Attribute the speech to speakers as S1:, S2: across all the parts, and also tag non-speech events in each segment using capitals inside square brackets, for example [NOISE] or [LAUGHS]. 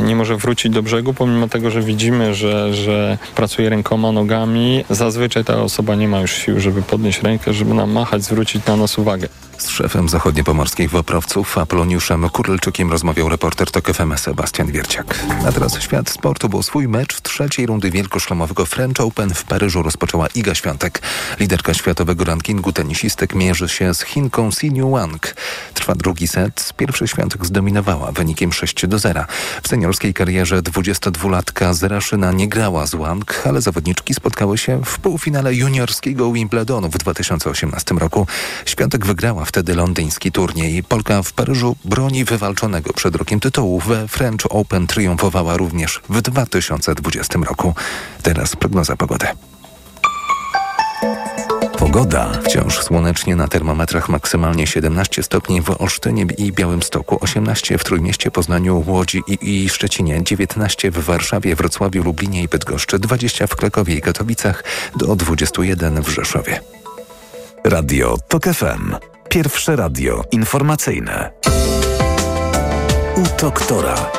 S1: nie może wrócić do brzegu, pomimo tego, że widzimy, że, że pracuje rękoma, nogami. Zazwyczaj ta osoba nie ma już sił, żeby podnieść rękę, żeby nam machać, zwrócić na nas uwagę.
S2: Z szefem zachodniopomorskich Woprowców Apoloniuszem Kurylczykiem rozmawiał reporter TOK FM Sebastian Wierciak. A teraz świat sportu, bo swój mecz w trzeciej rundy wielkoszlemowego French Open w Paryżu rozpoczęła Iga Świątek. Liderka światowego rankingu tenisistek mierzy się z Chinką Siniu Wang. Trwa drugi set. Pierwszy Świątek zdominowała wynikiem 6 do 0. W seniorskiej karierze 22-latka Zeraszyna nie grała z Wang, ale zawodniczki spotkały się w półfinale juniorskiego Wimbledonu w 2018 roku. Świątek wygrała wtedy londyński turniej. Polka w Paryżu broni wywalczonego przed rokiem tytułu. We French Open triumfowała również w 2020 roku. Teraz prognoza pogody. Pogoda. Wciąż słonecznie na termometrach maksymalnie 17 stopni w Olsztynie i Białymstoku, 18 w Trójmieście, Poznaniu, Łodzi i, i Szczecinie, 19 w Warszawie, Wrocławiu, Lublinie i Bydgoszczy, 20 w Krakowie i Katowicach, do 21 w Rzeszowie.
S3: Radio TOK FM. Pierwsze radio informacyjne. U doktora.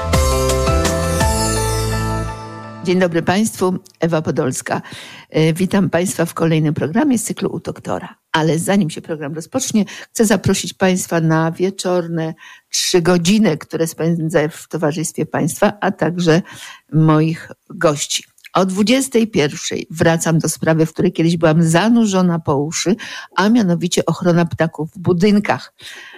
S4: Dzień dobry Państwu, Ewa Podolska. E, witam Państwa w kolejnym programie z cyklu U Doktora. Ale zanim się program rozpocznie, chcę zaprosić Państwa na wieczorne trzy godziny, które spędzę w towarzystwie Państwa, a także moich gości. O 21 wracam do sprawy, w której kiedyś byłam zanurzona po uszy, a mianowicie ochrona ptaków w budynkach.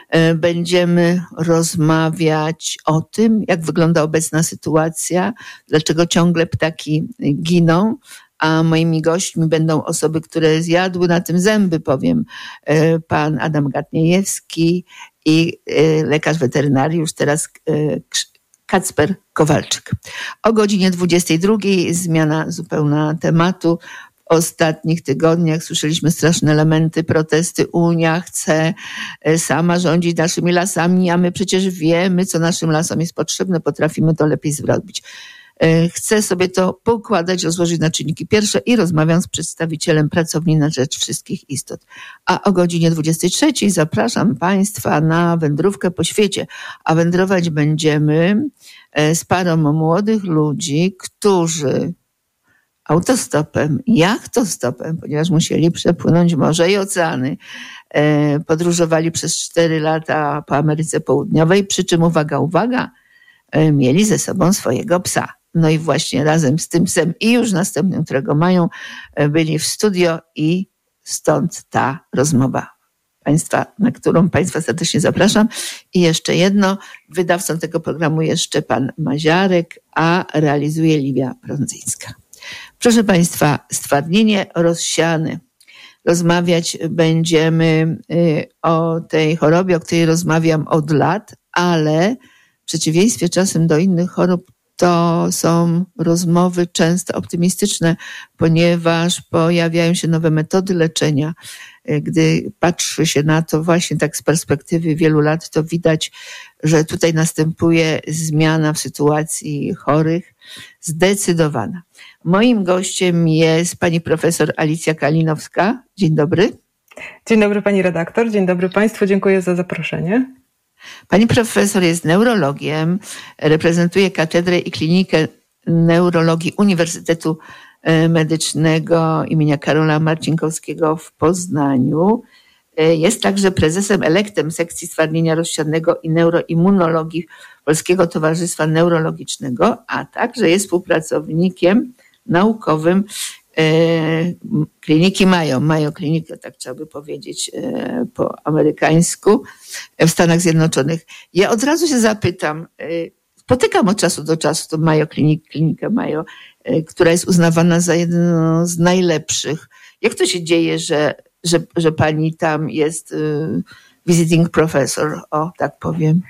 S4: E, będziemy rozmawiać o tym, jak wygląda obecna sytuacja, dlaczego ciągle ptaki giną, a moimi gośćmi będą osoby, które zjadły na tym zęby, powiem, e, pan Adam Gatniejewski i e, lekarz weterynariusz, teraz Kacper Kowalczyk. O godzinie 22 zmiana zupełna tematu. W ostatnich tygodniach słyszeliśmy straszne elementy, protesty. Unia chce e, sama rządzić naszymi lasami, a my przecież wiemy, co naszym lasom jest potrzebne, potrafimy to lepiej zrobić. E, chcę sobie to poukładać, rozłożyć na czynniki pierwsze i rozmawiam z przedstawicielem pracowni na rzecz wszystkich istot. A o godzinie 23 zapraszam Państwa na wędrówkę po świecie, a wędrować będziemy e, z parą młodych ludzi, którzy autostopem, jachtostopem, ponieważ musieli przepłynąć morze i oceany, e, podróżowali przez cztery lata po Ameryce Południowej, przy czym uwaga, uwaga, mieli ze sobą swojego psa. No i właśnie razem z tym psem i już następnym, którego mają, e, byli w studio i stąd ta rozmowa Państwa, na którą Państwa serdecznie zapraszam. I jeszcze jedno, wydawcą tego programu jest Szczepan Maziarek, a realizuje Liwia Prądzyńska. Proszę Państwa, stwardnienie rozsiane. Rozmawiać będziemy y, o tej chorobie, o której rozmawiam od lat, ale w przeciwieństwie czasem do innych chorób, to są rozmowy często optymistyczne, ponieważ pojawiają się nowe metody leczenia. Gdy patrzy się na to właśnie tak z perspektywy wielu lat, to widać, że tutaj następuje zmiana w sytuacji chorych, zdecydowana. Moim gościem jest pani profesor Alicja Kalinowska. Dzień dobry.
S5: Dzień dobry pani redaktor, dzień dobry państwu, dziękuję za zaproszenie.
S4: Pani profesor jest neurologiem, reprezentuje katedrę i klinikę neurologii Uniwersytetu e, Medycznego imienia Karola Marcinkowskiego w Poznaniu. E, jest także prezesem elektem sekcji stwardnienia rozsianego i neuroimmunologii Polskiego Towarzystwa Neurologicznego, a także jest współpracownikiem naukowym kliniki mają, mają klinikę, tak trzeba by powiedzieć e, po amerykańsku w Stanach Zjednoczonych. Ja od razu się zapytam, e, spotykam od czasu do czasu tą Mayo Clinic, klinikę Mayo, która jest uznawana za jedną z najlepszych. Jak to się dzieje, że, że, że pani tam jest visiting professor, o tak powiem.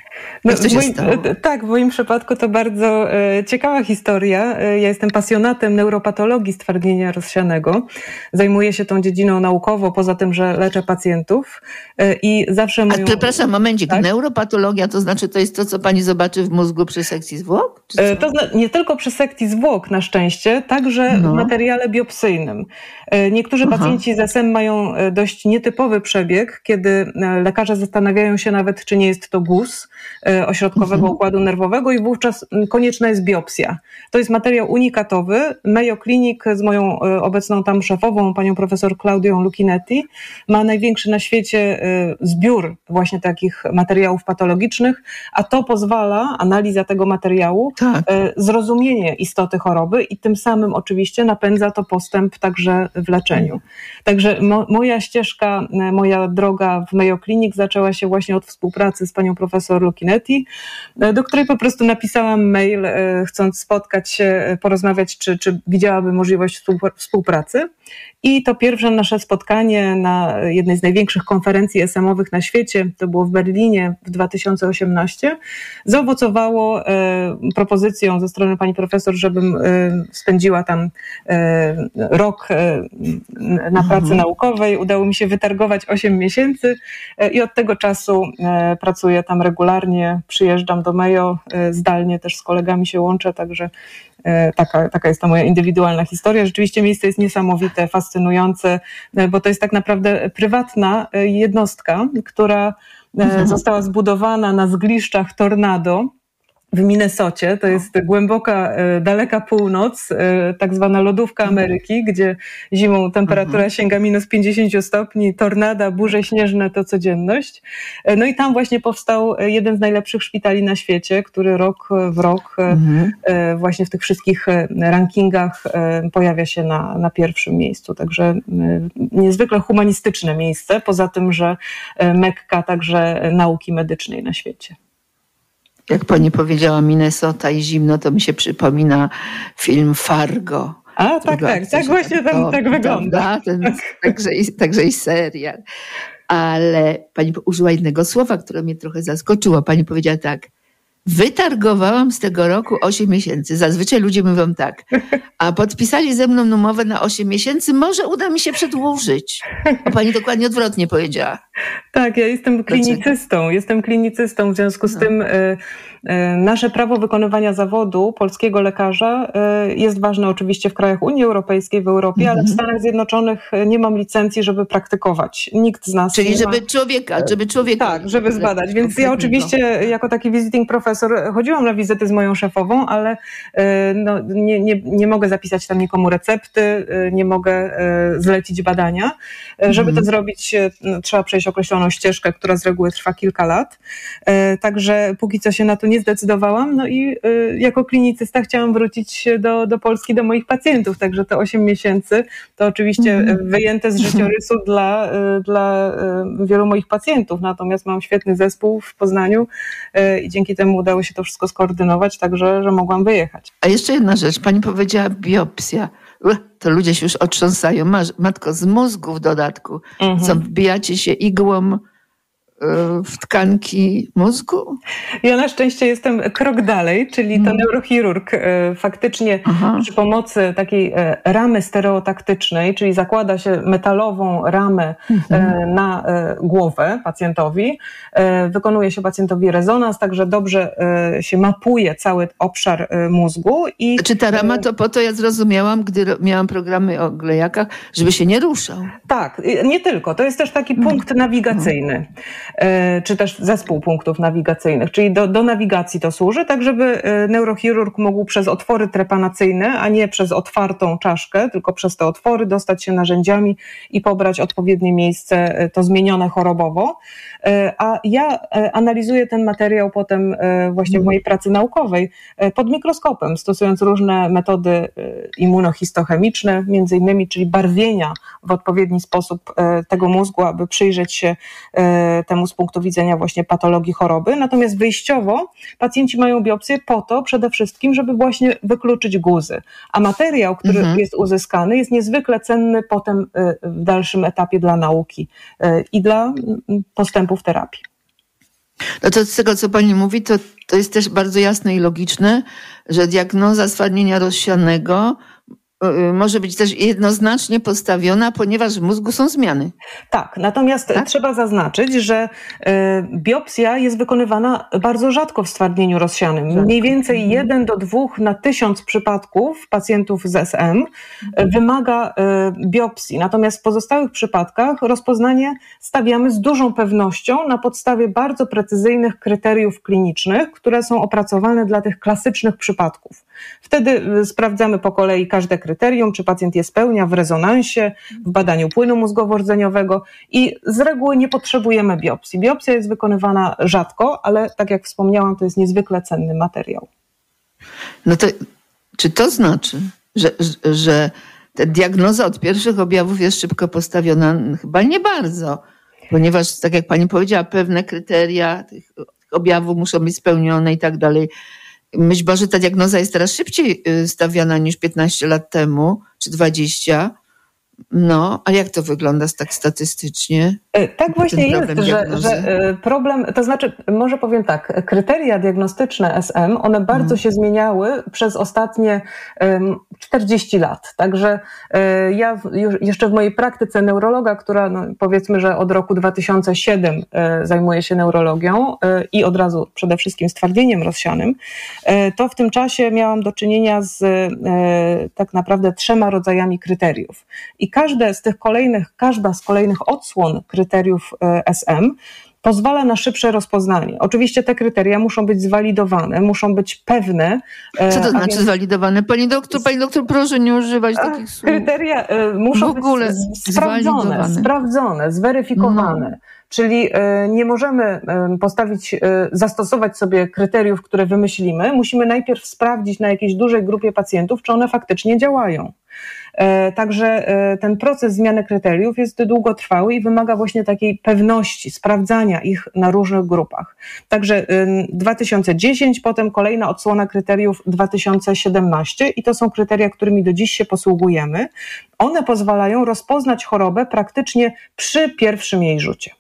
S5: No, stało? E, tak, w moim przypadku to bardzo e, ciekawa historia. E, ja jestem pasjonatem neuropatologii stwardnienia rozsianego. Zajmuję się tą dziedziną naukowo, poza tym, że leczę pacjentów e, i zawsze moją...
S4: A przepraszam, momencik, tak? neuropatologia to znaczy to jest to, co pani zobaczy w mózgu przy sekcji zwłok?
S5: E, to nie tylko przy sekcji zwłok na szczęście, także no. w materiale biopsyjnym. E, niektórzy Aha. pacjenci z SM mają dość nietypowy przebieg, kiedy lekarze lekarze zastanawiają się nawet, czy nie jest to guz ośrodkowego mhm. układu nerwowego i wówczas konieczna jest biopsja. To jest materiał unikatowy. Mayo Clinic z moją obecną tam szefową, panią profesor Claudią Lucinetti, ma największy na świecie zbiór właśnie takich materiałów patologicznych, a to pozwala, analiza tego materiału, tak. zrozumienie istoty choroby i tym samym oczywiście napędza to postęp także w leczeniu. Także mo, moja ścieżka, e, moja droga w Mayo Clinic zaczęła się właśnie od współpracy z panią profesor Lukinetti, e, do której po prostu napisałam mail, e, chcąc spotkać się, porozmawiać, czy, czy widziałaby możliwość współpracy. I to pierwsze nasze spotkanie na jednej z największych konferencji SM-owych na świecie, to było w Berlinie w 2018, zaowocowało propozycją ze strony pani profesor, żebym spędziła tam rok na pracy mhm. naukowej. Udało mi się wytargować 8 miesięcy e, i od tego czasu e, pracuję tam regularnie, przyjeżdżam do e, zdalnie też z kolegami się łączę, także taka, taka jest ta moja indywidualna historia. Rzeczywiście miejsce jest niesamowite, fascynujące, bo to jest tak naprawdę prywatna jednostka, która mhm. została zbudowana na zgliszczach tornado w Minnesocie. To jest głęboka, e, daleka północ, e, tak zwana lodówka mhm. Ameryki, gdzie zimą temperatura mhm. sięga minus 50 stopni, tornada, burze śnieżne to codzienność. E, no i tam właśnie powstał jeden z najlepszych szpitali na świecie, który rok w rok mhm. właśnie w tych wszystkich rankingach pojawia się na, na pierwszym miejscu. Także niezwykle humanistyczne miejsce, poza tym, że Mekka także nauki medycznej na świecie
S4: jak pani powiedziała Minnesota i zimno, to mi się przypomina film Fargo.
S5: A, tak, tak, tak właśnie tam tak wygląda. Ten, tak.
S4: Także, i, także i serial. Ale pani użyła innego słowa, które mnie trochę zaskoczyło. Pani powiedziała tak, Wytargowałam z tego roku 8 miesięcy. Zazwyczaj ludzie mówią tak. A podpisali ze mną umowę na 8 miesięcy. Może uda mi się przedłużyć. A pani dokładnie odwrotnie powiedziała.
S5: Tak, ja jestem klinicystą. Jestem klinicystą. W związku z no. tym y, E, nasze prawo wykonywania zawodu polskiego lekarza e, jest ważne oczywiście w krajach Unii Europejskiej, w Europie, ale w mhm. Stanach Zjednoczonych nie mam licencji, żeby praktykować. Nikt z nas
S4: Czyli żeby ma... człowieka, żeby człowieka.
S5: Tak, żeby zbadać. Więc ja oczywiście jako taki visiting profesor chodziłam na wizyty z moją szefową, ale no, nie, nie, nie mogę zapisać tam nikomu recepty, nie mogę zlecić badania. Żeby to mhm. zrobić, no, trzeba przejść określoną ścieżkę, która z reguły trwa kilka lat. Także póki co się na to nie zdecydowałam. No i y, jako klinicysta chciałam wrócić do, do Polski, do moich pacjentów. Także te 8 miesięcy to oczywiście mm. wyjęte z życiorysu dla, y, dla wielu moich pacjentów. Natomiast mam świetny zespół w Poznaniu i dzięki temu udało się to wszystko skoordynować, także że mogłam wyjechać.
S4: A jeszcze jedna rzecz. Pani powiedziała biopsja to ludzie się już otrząsają. Matko, z mózgu w dodatku. Mhm. Co, wbijacie się igłą w tkanki mózgu?
S5: Ja na szczęście jestem krok dalej, czyli to mhm. neurochirurg e, faktycznie Aha. przy pomocy takiej e, ramy stereotaktycznej, czyli zakłada się metalową ramę e, mhm. na głowę pacjentowi, wykonuje się pacjentowi rezonans, także dobrze się mapuje cały obszar mózgu.
S4: I... Czy ta rama to po to ja zrozumiałam, gdy miałam programy o glejakach, żeby się nie ruszał?
S5: Tak, nie tylko. To jest też taki mhm. punkt nawigacyjny. E, czy też zespół punktów nawigacyjnych, czyli do, do nawigacji to służy, tak żeby e, neurochirurg mógł przez otwory trepanacyjne, a nie przez otwartą czaszkę, tylko przez te otwory dostać się narzędziami i pobrać odpowiednie miejsce, e, to zmienione chorobowo. A ja analizuję ten materiał potem właśnie w mojej pracy naukowej pod mikroskopem, stosując różne metody immunohistochemiczne, między innymi, czyli barwienia w odpowiedni sposób tego mózgu, aby przyjrzeć się temu z punktu widzenia właśnie patologii choroby. Natomiast wyjściowo pacjenci mają biopsję po to przede wszystkim, żeby właśnie wykluczyć guzy. A materiał, który mhm. jest uzyskany, jest niezwykle cenny potem y, w dalszym etapie dla nauki y, i dla mm, postępów terapii.
S4: No to z tego, co pani mówi, to, to jest też bardzo jasne i logiczne, że diagnoza stwardnienia rozsianego może być też jednoznacznie postawiona, ponieważ w mózgu są zmiany.
S5: Tak, natomiast tak? trzeba zaznaczyć, że y, biopsja jest wykonywana bardzo rzadko w stwardnieniu rozsianym. Rzadko. Mniej więcej mhm. jeden do dwóch na tysiąc przypadków pacjentów z SM mhm. wymaga biopsji. Natomiast w pozostałych przypadkach rozpoznanie stawiamy z dużą pewnością na podstawie bardzo precyzyjnych kryteriów klinicznych, które są opracowane dla tych klasycznych przypadków. Wtedy sprawdzamy po kolei każde kryterium, czy pacjent je spełnia w rezonansie, w badaniu płynu mózgowo-rdzeniowego i z reguły nie potrzebujemy biopsji. Biopsja jest wykonywana rzadko, ale tak jak wspomniałam, to jest niezwykle cenny materiał.
S4: No to czy to znaczy, że, że ta diagnoza od pierwszych objawów jest szybko postawiona? Chyba nie bardzo, ponieważ, tak jak pani powiedziała, pewne kryteria tych objawów muszą być spełnione i tak dalej. Myślę, że ta diagnoza jest teraz szybciej y, stawiana niż 15 lat temu, czy 20. No, a jak to wygląda tak statystycznie?
S5: E, tak właśnie jest, że, że, e, problem, to znaczy, może powiem tak, kryteria diagnostyczne SM, one bardzo hmm. się zmieniały przez ostatnie 40 lat. Także e, ja już, jeszcze w mojej praktyce neurologa, która no, powiedzmy, że od roku 2007 zajmuje się neurologią i od razu przede wszystkim stwardnieniem rozsianym, to w tym czasie miałam do czynienia z tak naprawdę trzema rodzajami kryteriów. I każde z tych kolejnych, każda z kolejnych odsłon kryteriów e, SM pozwala na szybsze rozpoznanie. Oczywiście te kryteria muszą być zwalidowane, muszą być pewne.
S4: E, Co to znaczy więc... zwalidowane? Pani doktor, pani doktor, proszę nie używać takich słów.
S5: Kryteria e, muszą być sprawdzone, sprawdzone, zweryfikowane. No. Czyli nie możemy postawić, zastosować sobie kryteriów, które wymyślimy. Musimy najpierw sprawdzić na jakiejś dużej grupie pacjentów, czy one faktycznie działają. E, także ten proces zmiany kryteriów jest długotrwały i wymaga właśnie takiej pewności, sprawdzania ich na różnych grupach. Także 2010, potem kolejna odsłona kryteriów 2017 i to są kryteria, którymi do dziś się posługujemy. One pozwalają rozpoznać chorobę praktycznie przy pierwszym jej rzucie.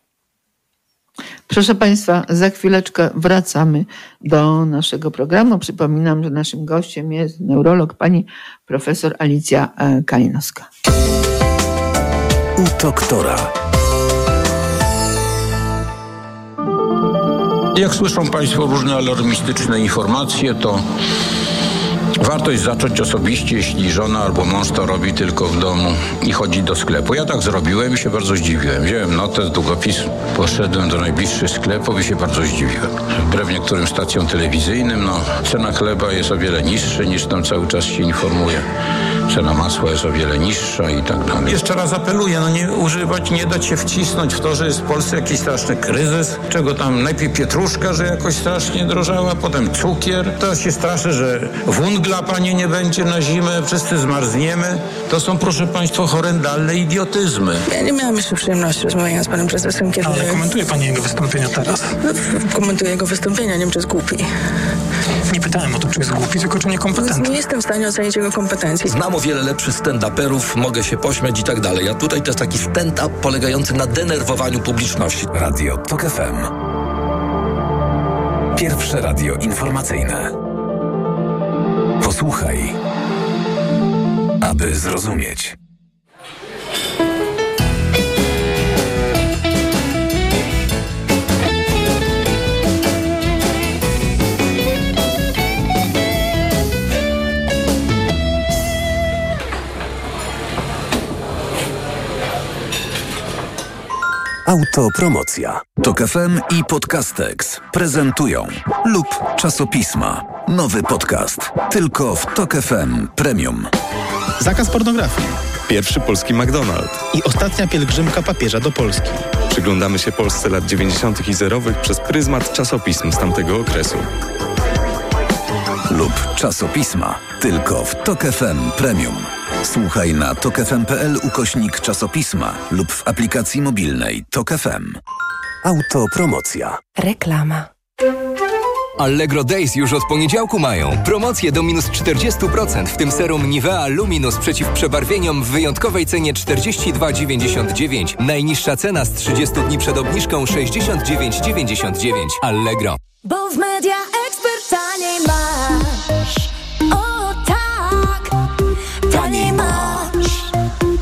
S4: Proszę Państwa, za chwileczkę wracamy do naszego programu. Przypominam, że naszym gościem jest neurolog pani profesor Alicja e, Kalinowska.
S3: U doktora.
S6: Jak słyszą Państwo różne alarmistyczne informacje, to Warto jest zacząć osobiście, jeśli żona albo mąż to robi tylko w domu i chodzi do sklepu. Ja tak zrobiłem i się bardzo zdziwiłem. Wziąłem notę, długopis, poszedłem do najbliższych sklepów i się bardzo zdziwiłem. Wbrew niektórym stacjom telewizyjnym, no, cena chleba jest o wiele niższa niż tam cały czas się informuje. Cena masła jest o wiele niższa i tak dalej. Jeszcze raz apeluję, no nie używać, nie dać się wcisnąć w to, że jest w Polsce jakiś straszny kryzys, czego tam najpierw pietruszka, że jakoś strasznie drożała, potem cukier. To się straszy, że wungla dla pani nie będzie na zimę, wszyscy zmarzniemy. To są, proszę państwa, horrendalne idiotyzmy.
S7: Ja nie miałam jeszcze przyjemności rozmawiania z panem prezesem, kiedy...
S8: Ale komentuje pani jego wystąpienia teraz?
S7: Komentuję jego wystąpienia, nie wiem, czy jest głupi.
S8: Nie pytałem o to, czy jest głupi, tylko czy niekompetentny.
S7: Nie jestem w stanie ocenić jego kompetencji.
S9: Znam o wiele lepszych stand-uperów, mogę się pośmiać i tak dalej. A tutaj to jest taki stand-up polegający na denerwowaniu publiczności.
S3: Radio TOK FM. Pierwsze radio informacyjne. Posłuchaj, aby zrozumieć. Autopromocja. Tok FM i Podcastex prezentują lub czasopisma. Nowy podcast. Tylko w Tok FM Premium.
S10: Zakaz pornografii.
S11: Pierwszy polski McDonald's.
S10: I ostatnia pielgrzymka papieża do Polski.
S11: Przyglądamy się Polsce lat 90. i zerowych przez pryzmat czasopism z tamtego okresu.
S3: Lub czasopisma. Tylko w Tok FM Premium. Słuchaj na tokefm.pl ukośnik czasopisma lub w aplikacji mobilnej Tok FM. Autopromocja.
S12: Reklama.
S13: Allegro Days już od poniedziałku mają. Promocje do minus 40%, w tym serum Nivea Luminous przeciw przebarwieniom w wyjątkowej cenie 42,99. Najniższa cena z 30 dni przed obniżką 69,99. Allegro.
S14: Bo w media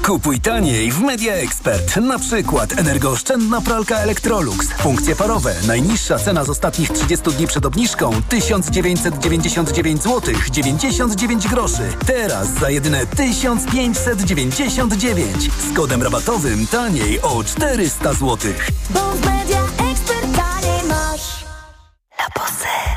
S12: Kupuj taniej w Media Expert. Na przykład energooszczędna pralka Electrolux. Funkcje parowe. Najniższa cena z ostatnich 30 dni przed obniżką 1999 zł 99 groszy. Teraz za jedyne 1599. Z kodem rabatowym taniej o 400 zł.
S14: Bo w Media Expert taniej masz. La Posse.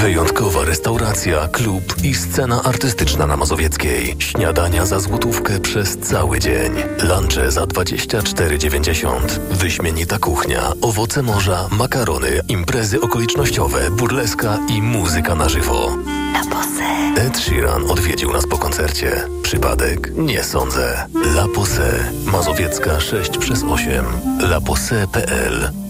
S15: Wyjątkowa restauracja, klub i scena artystyczna na Mazowieckiej. Śniadania za złotówkę przez cały dzień. Lunche za 24,90. Wyśmienita kuchnia, owoce morza, makarony, imprezy okolicznościowe, burleska i muzyka na żywo.
S14: La Posse.
S15: Ed Sheeran odwiedził nas po koncercie. Przypadek? Nie sądzę. La Posse. Mazowiecka 6 przez 8. laposse.pl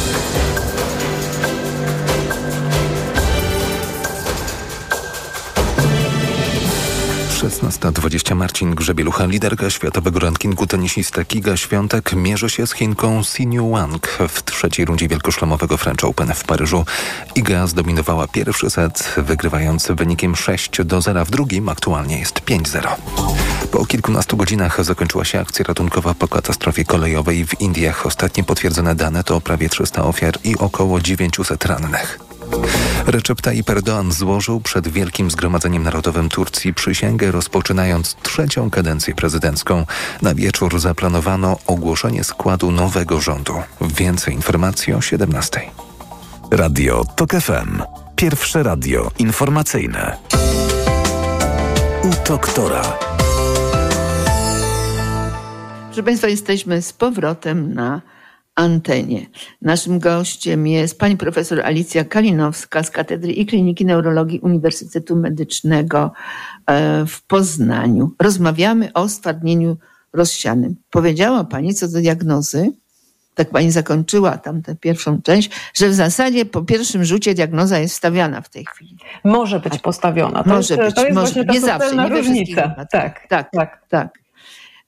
S2: 16.20 Marcin Grzebielucha, liderka światowego rankingu tenisista Kiga Świątek mierzy się z Chinką Siniu Wang w trzeciej rundzie wielkoszlemowego French Open w Paryżu. Iga zdominowała pierwszy set, wygrywając wynikiem 6 do 0. W drugim aktualnie jest 5-0. Po kilkunastu godzinach zakończyła się akcja ratunkowa po katastrofie kolejowej w Indiach. Ostatnie potwierdzone dane to prawie 300 ofiar i około 900 rannych. Recep Tayyip Erdoğan złożył przed Wielkim Zgromadzeniem Narodowym Turcji przysięgę, rozpoczynając trzecią kadencję prezydencką. Na wieczór zaplanowano ogłoszenie składu nowego rządu. Więcej informacji o 17.
S3: Radio TOK FM. Pierwsze radio informacyjne. U doktora.
S4: Proszę Państwa, jesteśmy z powrotem na antenie. Naszym gościem jest pani profesor Alicja Kalinowska z Katedry i Kliniki Neurologii Uniwersytetu Medycznego e, w Poznaniu. Rozmawiamy o stwardnieniu rozsianym. Powiedziała pani co do diagnozy, tak pani zakończyła tam tę pierwszą część, że w zasadzie po pierwszym rzucie diagnoza jest stawiana w tej chwili.
S5: Może być postawiona. To
S4: może
S5: jest,
S4: być,
S5: to jest
S4: może, nie zawsze, nie
S5: różnica. Tak,
S4: tak, tak, tak.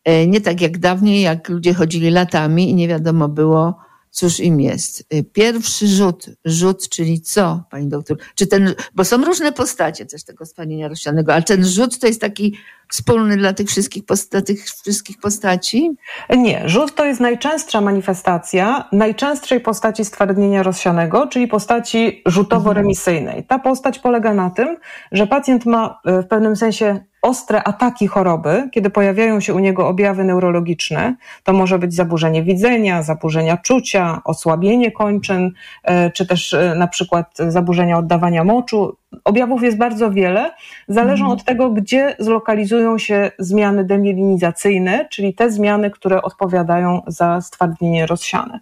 S4: E, Nie tak jak dawniej, jak ludzie chodzili latami i nie wiadomo było, cóż im jest. E, Pierwszy rzut, rzut, czyli co, pani doktor? Czy ten, bo są różne postacie też tego stwardnienia rozsianego, ale ten rzut to jest taki wspólny dla tych wszystkich, tych wszystkich postaci?
S5: Nie, rzut to jest najczęstsza manifestacja najczęstszej postaci stwardnienia rozsianego, czyli postaci rzutowo-remisyjnej. Ta postać polega na tym, że pacjent ma e, w pewnym sensie ostre ataki choroby, kiedy pojawiają się u niego objawy neurologiczne. To może być zaburzenie widzenia, zaburzenia czucia, osłabienie kończyn, e, czy też e, na przykład zaburzenia oddawania moczu. Objawów jest bardzo wiele, zależą od tego, gdzie zlokalizują się zmiany demielinizacyjne, czyli te zmiany, które odpowiadają za stwardnienie rozsiane.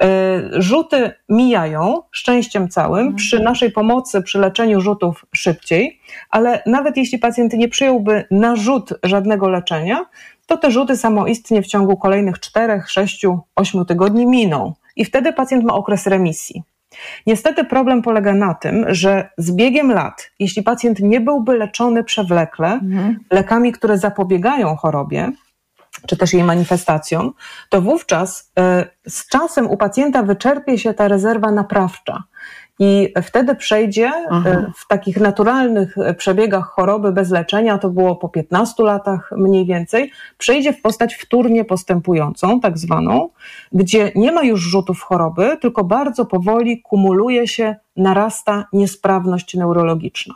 S5: E, Rzuty mijają szczęściem całym przy naszej pomocy, przy leczeniu rzutów szybciej, ale nawet jeśli pacjent nie przyjąłby na rzut żadnego leczenia, to te rzuty samoistnie w ciągu kolejnych 4, 6, 8 tygodni miną i wtedy pacjent ma okres remisji. Niestety problem polega na tym, że z biegiem lat, jeśli pacjent nie byłby leczony przewlekle lekami, które zapobiegają chorobie, czy też jej manifestacjom, to wówczas e, z czasem u pacjenta wyczerpie się ta rezerwa naprawcza. I wtedy przejdzie e, w takich naturalnych e, przebiegach choroby bez leczenia, to było po 15 latach mniej więcej, przejdzie w postać wtórnie postępującą, tak zwaną, gdzie nie ma już rzutów choroby, tylko bardzo powoli kumuluje się, narasta niesprawność neurologiczna.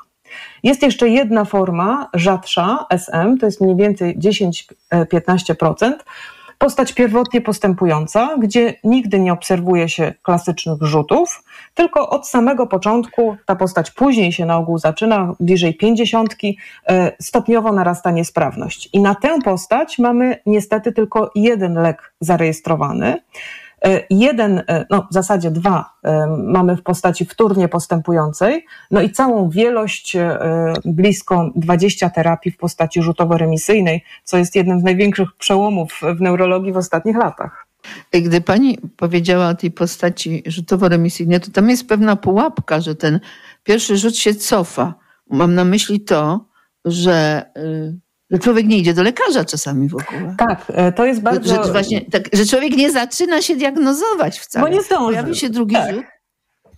S5: Jest jeszcze jedna forma, rzadsza, SM, to jest mniej więcej 10-15%, postać pierwotnie postępująca, gdzie nigdy nie obserwuje się klasycznych rzutów, tylko od samego początku ta postać później się na ogół zaczyna, bliżej pięćdziesiątki, e, stopniowo narasta niesprawność. I na tę postać mamy niestety tylko jeden lek zarejestrowany. Jeden, no w zasadzie dwa mamy w postaci wtórnie postępującej, no i całą wielość, blisko 20 terapii w postaci rzutowo-remisyjnej, co jest jednym z największych przełomów w neurologii w ostatnich latach.
S4: Gdy pani powiedziała o tej postaci rzutowo-remisyjnej, to tam jest pewna pułapka, że ten pierwszy rzut się cofa. Mam na myśli to, że, że człowiek nie idzie do lekarza czasami w ogóle.
S5: Tak, e, to jest bardzo...
S4: Że, właśnie, tak, że człowiek nie zaczyna się diagnozować wcale.
S5: Bo nie zdąży.
S4: Pojawi się drugi
S5: tak.
S4: rzut.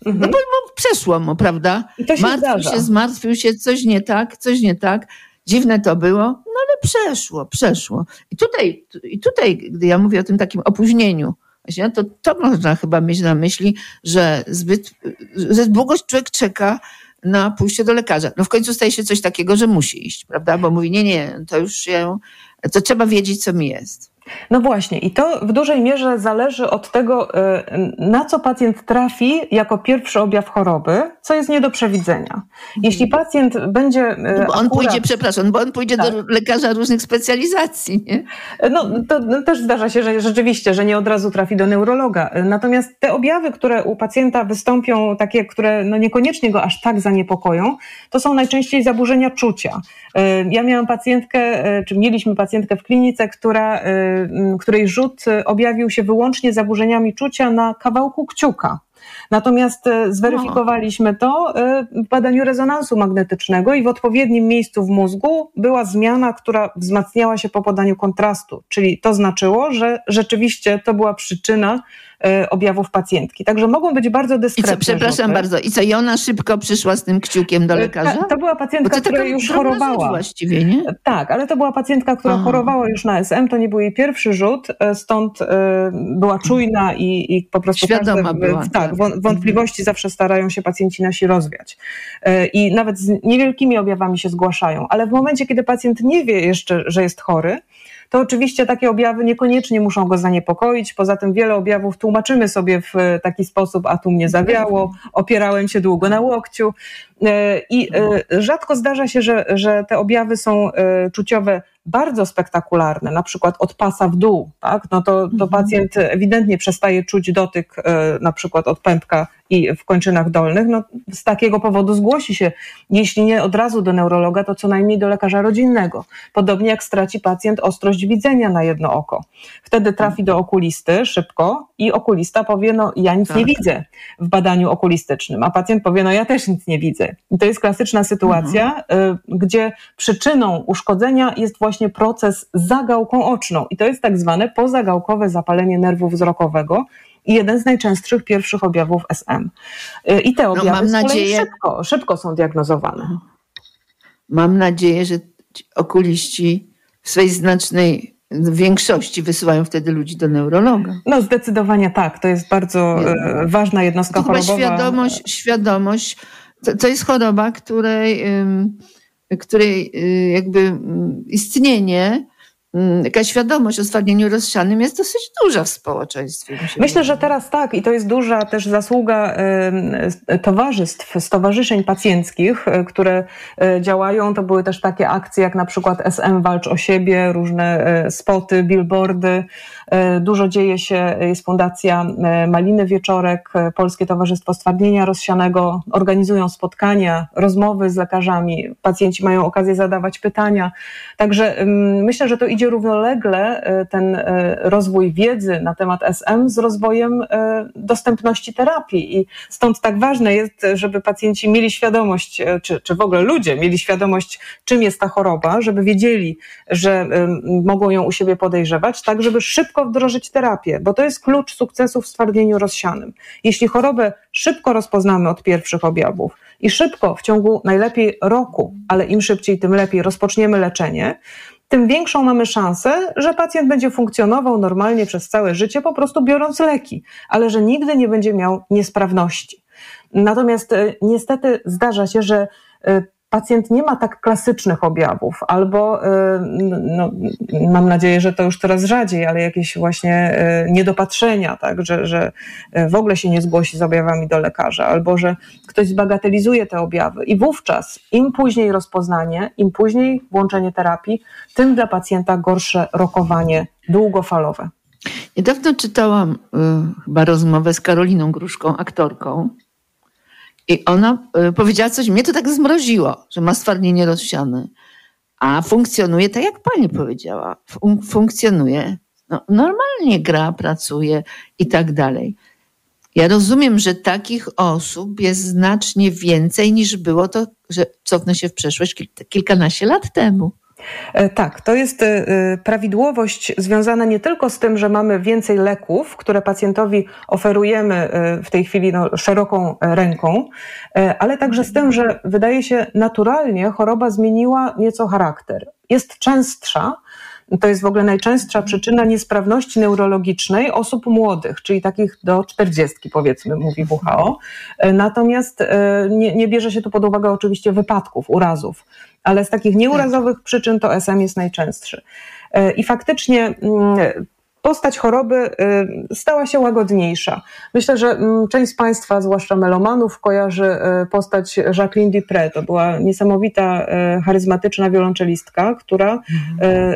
S4: Mhm. No bo, bo przeszło mu, prawda?
S5: I to się
S4: Martwił
S5: zdarza.
S4: się, zmartwił się, coś nie tak, coś nie tak. Dziwne to było, no ale przeszło, przeszło. I tutaj, i tutaj gdy ja mówię o tym takim opóźnieniu, właśnie, to, to można chyba mieć na myśli, że zbyt, że długo człowiek czeka na pójście do lekarza. No w końcu staje się coś takiego, że musi iść, prawda? Bo mówi, nie, nie, to już się, to trzeba wiedzieć, co mi jest.
S5: No właśnie, i to w dużej mierze zależy od tego, y, na co pacjent trafi jako pierwszy objaw choroby, co jest nie do przewidzenia. Jeśli pacjent będzie. y,
S4: No bo on
S5: akurat-
S4: pójdzie, przepraszam, bo on pójdzie
S5: Tak.
S4: do lekarza różnych specjalizacji, nie?
S5: No, to no, też zdarza się, że rzeczywiście, że nie od razu trafi do neurologa. Natomiast te objawy, które u pacjenta wystąpią, takie, które no niekoniecznie go aż tak zaniepokoją, to są najczęściej zaburzenia czucia. Y, Ja miałam pacjentkę, y, czy mieliśmy pacjentkę w klinice, która, y, której rzut y, objawił się wyłącznie zaburzeniami czucia na kawałku kciuka. Natomiast e, zweryfikowaliśmy to e, w badaniu rezonansu magnetycznego i w odpowiednim miejscu w mózgu była zmiana, która wzmacniała się po podaniu kontrastu, czyli to znaczyło, że rzeczywiście to była przyczyna e, objawów pacjentki. Także mogą być bardzo
S4: I
S5: dyskretne
S4: co, przepraszam bardzo, i co, i ona szybko przyszła z tym kciukiem do lekarza?
S5: ta- To była pacjentka, która już chorowała.
S4: właściwie, nie?
S5: Tak, ale to była pacjentka, która
S4: Aha.
S5: chorowała już na SM, to nie był jej pierwszy rzut, stąd była czujna i, i po prostu
S4: Świadoma
S5: każde,
S4: była,
S5: tak, wątpliwości zawsze starają się pacjenci nasi rozwiać. E, I nawet z niewielkimi objawami się zgłaszają, ale w momencie, kiedy pacjent nie wie jeszcze, że jest chory, to oczywiście takie objawy niekoniecznie muszą go zaniepokoić. Poza tym wiele objawów tłumaczymy sobie w e, taki sposób, a tu mnie zawiało, opierałem się długo na łokciu. E, I e, rzadko zdarza się, że, że te objawy są e, czuciowe bardzo spektakularne, na przykład od pasa w dół, tak? no to, to pacjent ewidentnie przestaje czuć dotyk na przykład od pępka i w kończynach dolnych, no z takiego powodu zgłosi się, jeśli nie od razu do neurologa, to co najmniej do lekarza rodzinnego. Podobnie jak straci pacjent ostrość widzenia na jedno oko. Wtedy trafi do okulisty szybko i okulista powie, no ja nic nie
S4: Tak.
S5: widzę w badaniu okulistycznym, a pacjent powie, no ja też nic nie widzę. I to jest klasyczna sytuacja, y, gdzie przyczyną uszkodzenia jest właśnie proces zagałką oczną i to jest tak zwane pozagałkowe zapalenie nerwu wzrokowego i jeden z najczęstszych pierwszych objawów SM. Y, I te objawy
S4: mam
S5: z kolei
S4: nadzieję-
S5: szybko, szybko są diagnozowane.
S4: Mam nadzieję, że ci okuliści w swej znacznej większości wysyłają wtedy ludzi do neurologa.
S5: No zdecydowanie tak, to jest bardzo e, ważna jednostka
S4: To
S5: chorobowa.
S4: świadomość, świadomość to, to jest choroba, której, której y, jakby istnienie, ym, jaka świadomość o stwardnieniu rozsianym jest dosyć duża w społeczeństwie.
S5: Myślę, że teraz tak i to jest duża też zasługa towarzystw, stowarzyszeń pacjenckich, e, które e, działają. To były też takie akcje jak na przykład SM Walcz o siebie, różne e, spoty, billboardy. Dużo dzieje się, jest Fundacja Maliny Wieczorek, Polskie Towarzystwo Stwardnienia Rozsianego. Organizują spotkania, rozmowy z lekarzami. Pacjenci mają okazję zadawać pytania. Także myślę, że to idzie równolegle e, ten e, rozwój wiedzy na temat SM z rozwojem e, dostępności terapii. I stąd tak ważne jest, żeby pacjenci mieli świadomość, czy, czy w ogóle ludzie mieli świadomość, czym jest ta choroba, żeby wiedzieli, że mogą ją u siebie podejrzewać, tak żeby szybko wdrożyć terapię, bo to jest klucz sukcesu w stwardnieniu rozsianym. Jeśli chorobę szybko rozpoznamy od pierwszych objawów i szybko, w ciągu najlepiej roku, ale im szybciej, tym lepiej, rozpoczniemy leczenie, tym większą mamy szansę, że pacjent będzie funkcjonował normalnie przez całe życie, po prostu biorąc leki, ale że nigdy nie będzie miał niesprawności. Natomiast e, niestety zdarza się, że e, pacjent nie ma tak klasycznych objawów, albo e, no, mam nadzieję, że to już coraz rzadziej, ale jakieś właśnie e, niedopatrzenia, tak, że, że e, w ogóle się nie zgłosi z objawami do lekarza, albo że ktoś zbagatelizuje te objawy. I wówczas im później rozpoznanie, im później włączenie terapii, tym dla pacjenta gorsze rokowanie długofalowe.
S4: Niedawno czytałam y, chyba rozmowę z Karoliną Gruszką, aktorką, i ona y, powiedziała coś, mnie to tak zmroziło, że ma stwardnienie rozsiane, a funkcjonuje tak, jak pani powiedziała. Fun funkcjonuje, no, normalnie gra, pracuje i tak dalej. Ja rozumiem, że takich osób jest znacznie więcej niż było to, że cofnę się w przeszłość kilkanaście lat temu.
S5: E, tak, to jest e, prawidłowość związana nie tylko z tym, że mamy więcej leków, które pacjentowi oferujemy e, w tej chwili no, szeroką ręką, ale także z tym, że wydaje się naturalnie choroba zmieniła nieco charakter. Jest częstsza, to jest w ogóle najczęstsza przyczyna niesprawności neurologicznej osób młodych, czyli takich do 40, powiedzmy, mówi WHO. Natomiast nie, nie bierze się tu pod uwagę oczywiście wypadków, urazów ale z takich nieurazowych przyczyn to SM jest najczęstszy. E, I faktycznie mm, postać choroby y, stała się łagodniejsza. Myślę, że mm, część z Państwa, zwłaszcza melomanów, kojarzy y, postać Jacqueline Dupré. To była niesamowita, y, charyzmatyczna wiolonczelistka, która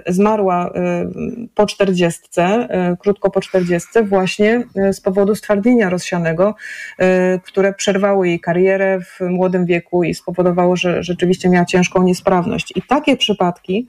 S5: zmarła po czterdziestce, krótko po czterdziestce, właśnie z powodu stwardnienia rozsianego, które przerwało jej karierę w młodym wieku i spowodowało, że rzeczywiście miała ciężką niesprawność. I takie przypadki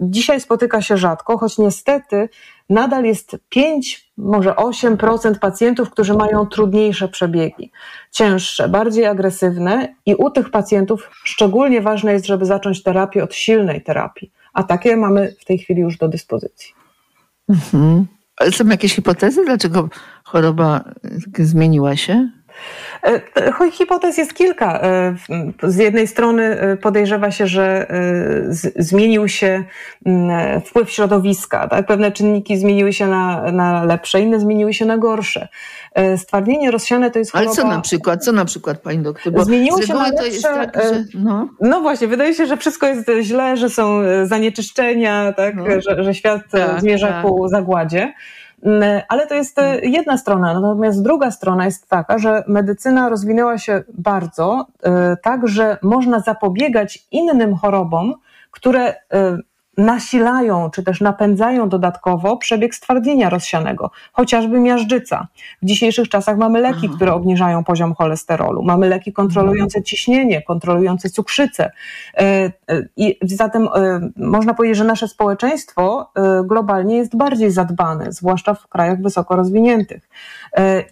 S5: dzisiaj spotyka się rzadko, choć niestety nadal jest 5, może 8% pacjentów, którzy mają trudniejsze przebiegi, cięższe, bardziej agresywne i u tych pacjentów szczególnie ważne jest, żeby zacząć terapię od silnej terapii, a takie mamy w tej chwili już do dyspozycji.
S4: Mhm. Są jakieś hipotezy, dlaczego choroba zmieniła się?
S5: E, hipotez jest kilka. E, z jednej strony e, podejrzewa się, że zmienił się mm, wpływ środowiska, tak? pewne czynniki zmieniły się na, na lepsze, inne zmieniły się na gorsze. Stwardnienie rozsiane to jest choroba...
S4: Ale co na przykład, co na przykład pani doktor? Bo
S5: zmieniło się na lepsze, tak, że... no. no właśnie, wydaje się, że wszystko jest źle, że są zanieczyszczenia, tak? No. Że, że świat tak, zmierza tak. ku zagładzie. Mm, ale to jest e, jedna strona. Natomiast druga strona jest taka, że medycyna rozwinęła się bardzo, e, tak że można zapobiegać innym chorobom, które e, nasilają czy też napędzają dodatkowo przebieg stwardnienia rozsianego, chociażby miażdżyca. W dzisiejszych czasach mamy leki, Aha. które obniżają poziom cholesterolu, mamy leki kontrolujące ciśnienie, kontrolujące cukrzycę. E, e, I zatem e, można powiedzieć, że nasze społeczeństwo globalnie jest bardziej zadbane, zwłaszcza w krajach wysoko rozwiniętych.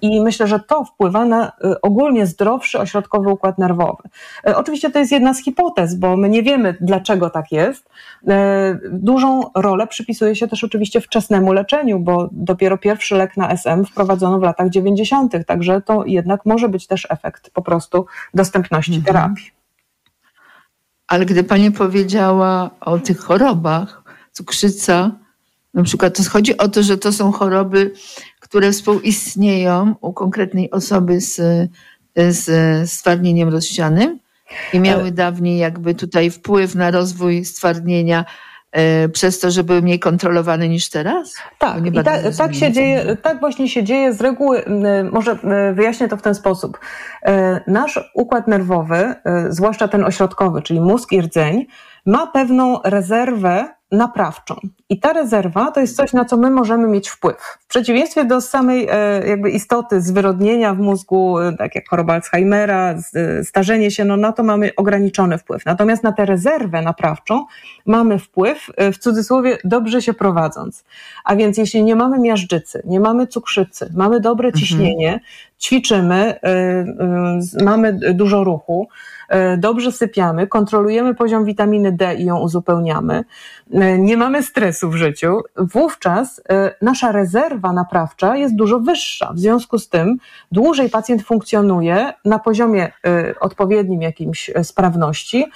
S5: I myślę, że to wpływa na ogólnie zdrowszy ośrodkowy układ nerwowy. Oczywiście to jest jedna z hipotez, bo my nie wiemy, dlaczego tak jest Dużą rolę przypisuje się też oczywiście wczesnemu leczeniu, bo dopiero pierwszy lek na SM wprowadzono w latach 90., także to jednak może być też efekt po prostu dostępności mhm. terapii.
S4: Ale gdy Pani powiedziała o tych chorobach, cukrzyca, na przykład, to chodzi o to, że to są choroby, które współistnieją u konkretnej osoby z, z stwardnieniem rozsianym i miały dawniej jakby tutaj wpływ na rozwój stwardnienia przez to, że były mniej kontrolowane niż teraz?
S5: Tak, i ta, tak się dzieje, tak właśnie się dzieje z reguły, może wyjaśnię to w ten sposób. E, nasz układ nerwowy, e, zwłaszcza ten ośrodkowy, czyli mózg i rdzeń, ma pewną rezerwę naprawczą. I ta rezerwa to jest coś, na co my możemy mieć wpływ. W przeciwieństwie do samej e, jakby istoty zwyrodnienia w mózgu, e, tak jak choroba Alzheimera, e, starzenie się, no na to mamy ograniczony wpływ. Natomiast na tę rezerwę naprawczą mamy wpływ, w cudzysłowie, dobrze się prowadząc. A więc jeśli nie mamy miażdżycy, nie mamy cukrzycy, mamy dobre mhm. ciśnienie, mhm. ćwiczymy, mamy dużo ruchu, dobrze sypiamy, kontrolujemy poziom witaminy D i ją uzupełniamy, e, nie mamy stresu w życiu, wówczas e, nasza rezerwa naprawcza jest dużo wyższa. W związku z tym dłużej pacjent funkcjonuje na poziomie odpowiednim jakimś sprawności,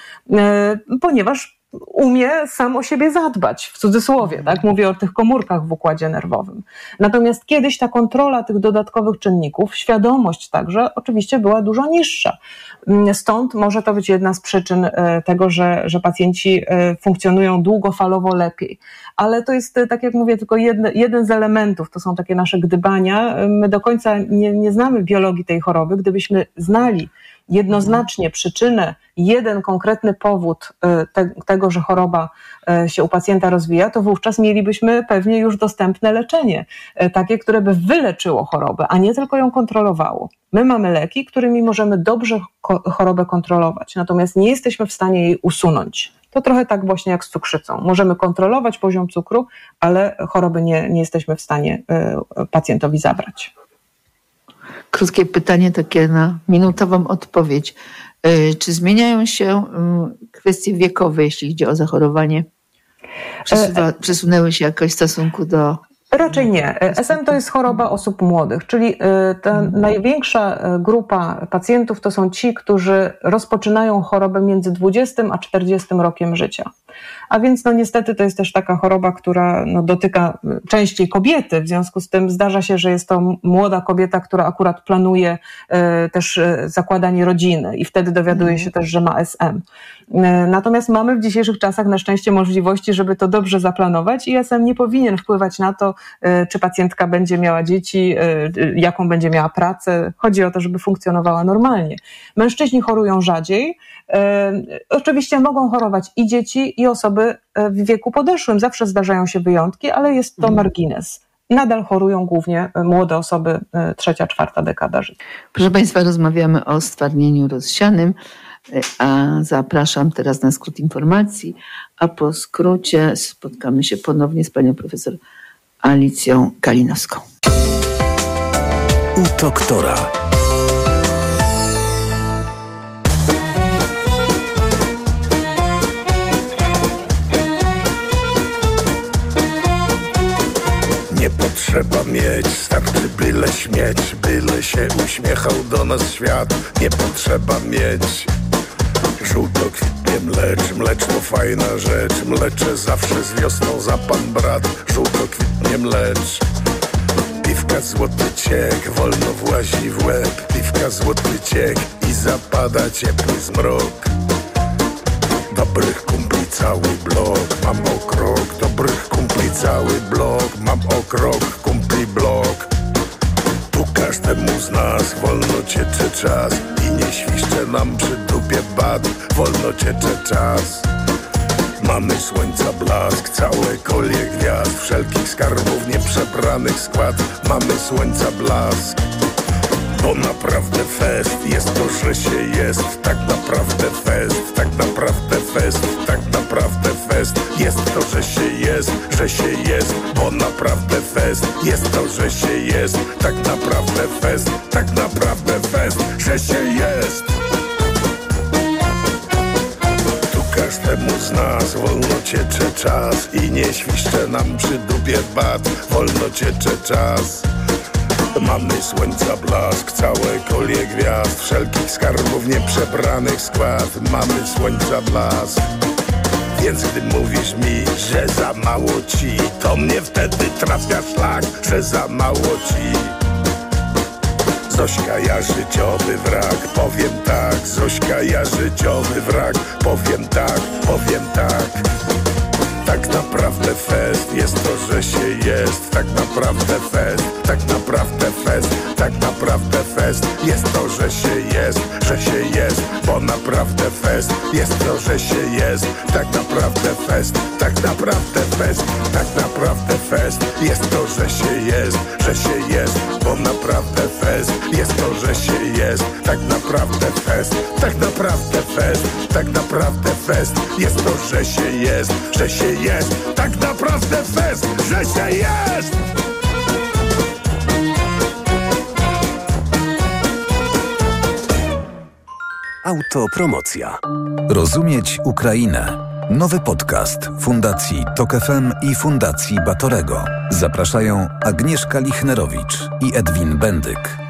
S5: ponieważ umie sam o siebie zadbać, w cudzysłowie, tak? Mówię o tych komórkach w układzie nerwowym. Natomiast kiedyś ta kontrola tych dodatkowych czynników, świadomość także oczywiście była dużo niższa. Mm, stąd może to być jedna z przyczyn e, tego, że, że pacjenci e, funkcjonują długofalowo lepiej. Ale to jest, e, tak jak mówię, tylko jedne, jeden z elementów, to są takie nasze gdybania. My do końca nie, nie znamy biologii tej choroby. Gdybyśmy znali jednoznacznie przyczynę, jeden konkretny powód y, te, tego, że choroba y, się u pacjenta rozwija, to wówczas mielibyśmy pewnie już dostępne leczenie, y, takie, które by wyleczyło chorobę, a nie tylko ją kontrolowało. My mamy leki, którymi możemy dobrze chorobę kontrolować, natomiast nie jesteśmy w stanie jej usunąć. To trochę tak właśnie jak z cukrzycą. Możemy kontrolować poziom cukru, ale choroby nie, nie jesteśmy w stanie pacjentowi zabrać.
S4: Krótkie pytanie takie na minutową odpowiedź. Y, czy zmieniają się kwestie wiekowe, jeśli chodzi o zachorowanie? Przesuwa, e, przesunęły się jakoś w stosunku do
S5: Raczej nie. SM to jest choroba osób młodych, czyli ta mhm. największa grupa pacjentów to są ci, którzy rozpoczynają chorobę między 20 a 40 rokiem życia. A więc no niestety to jest też taka choroba, która no, dotyka częściej kobiety, w związku z tym zdarza się, że jest to młoda kobieta, która akurat planuje też zakładanie rodziny i wtedy dowiaduje się też, że ma SM. Natomiast mamy w dzisiejszych czasach na szczęście możliwości, żeby to dobrze zaplanować i SM nie powinien wpływać na to, E, czy pacjentka będzie miała dzieci, e, jaką będzie miała pracę. Chodzi o to, żeby funkcjonowała normalnie. Mężczyźni chorują rzadziej. Oczywiście mogą chorować i dzieci, i osoby w wieku podeszłym. Zawsze zdarzają się wyjątki, ale jest to mhm. margines nadal chorują głównie młode osoby, trzecia, czwarta dekada życia.
S4: Proszę Państwa, rozmawiamy o stwardnieniu rozsianym, a zapraszam teraz na skrót informacji, a po skrócie spotkamy się ponownie z panią profesor Alicją Kalinowską.
S3: U doktora.
S16: Nie potrzeba mieć, starczy byle śmieć, byle się uśmiechał do nas świat. Nie potrzeba mieć żółto kwitnie mlecz, mlecz to fajna rzecz, mlecze zawsze z wiosną za pan brat, żółto kwitnie mlecz. Piwka złoty ciek, wolno włazi w łeb, piwka złoty ciek i zapada ciepły zmrok. Dobrych kumpli cały blok, mam okrok, dobrych kumpli cały blok, mam okrok, kumpli blok. Każdemu z nas wolno ciecze czas i nie świszcze nam przy dupie bat, wolno ciecze czas. Mamy słońca blask, całe kolie gwiazd, wszelkich skarbów nieprzebranych skład. Mamy słońca blask. Bo naprawdę fest. Jest to, że się jest. Tak naprawdę fest, tak naprawdę fest. Tak naprawdę fest. Jest to, że się jest. Że się jest, bo naprawdę fest. Jest to, że się jest. Tak naprawdę fest, tak naprawdę fest. Że się jest. Każdemu z nas wolno ciecze czas I nie świszcze nam przy dubie bat. Wolno ciecze czas Mamy słońca blask, całe kolie gwiazd Wszelkich skarbów nieprzebranych skład. Mamy słońca blask. Więc gdy mówisz mi, że za mało ci To mnie wtedy trafia szlak, że za mało ci. Zośka, ja życiowy wrak, powiem tak. Zośka, ja życiowy wrak, powiem tak, powiem tak. Tak naprawdę fest jest to, że się jest. Tak naprawdę fest, tak naprawdę fest Tak naprawdę fest. Jest to, że się jest Że się jest, bo naprawdę fest. Jest to, że się jest Tak naprawdę fest, tak naprawdę fest Tak naprawdę fest. Jest to, że się jest Że się jest, bo naprawdę fest. Jest to, że się jest Tak naprawdę fest, tak naprawdę fest Tak naprawdę fest. Jest to, że się jest Że się jest. Tak naprawdę fest, że się jest!
S3: Autopromocja. Rozumieć Ukrainę. Nowy podcast Fundacji Tok FM i Fundacji Batorego. Zapraszają Agnieszka Lichnerowicz i Edwin Bendyk.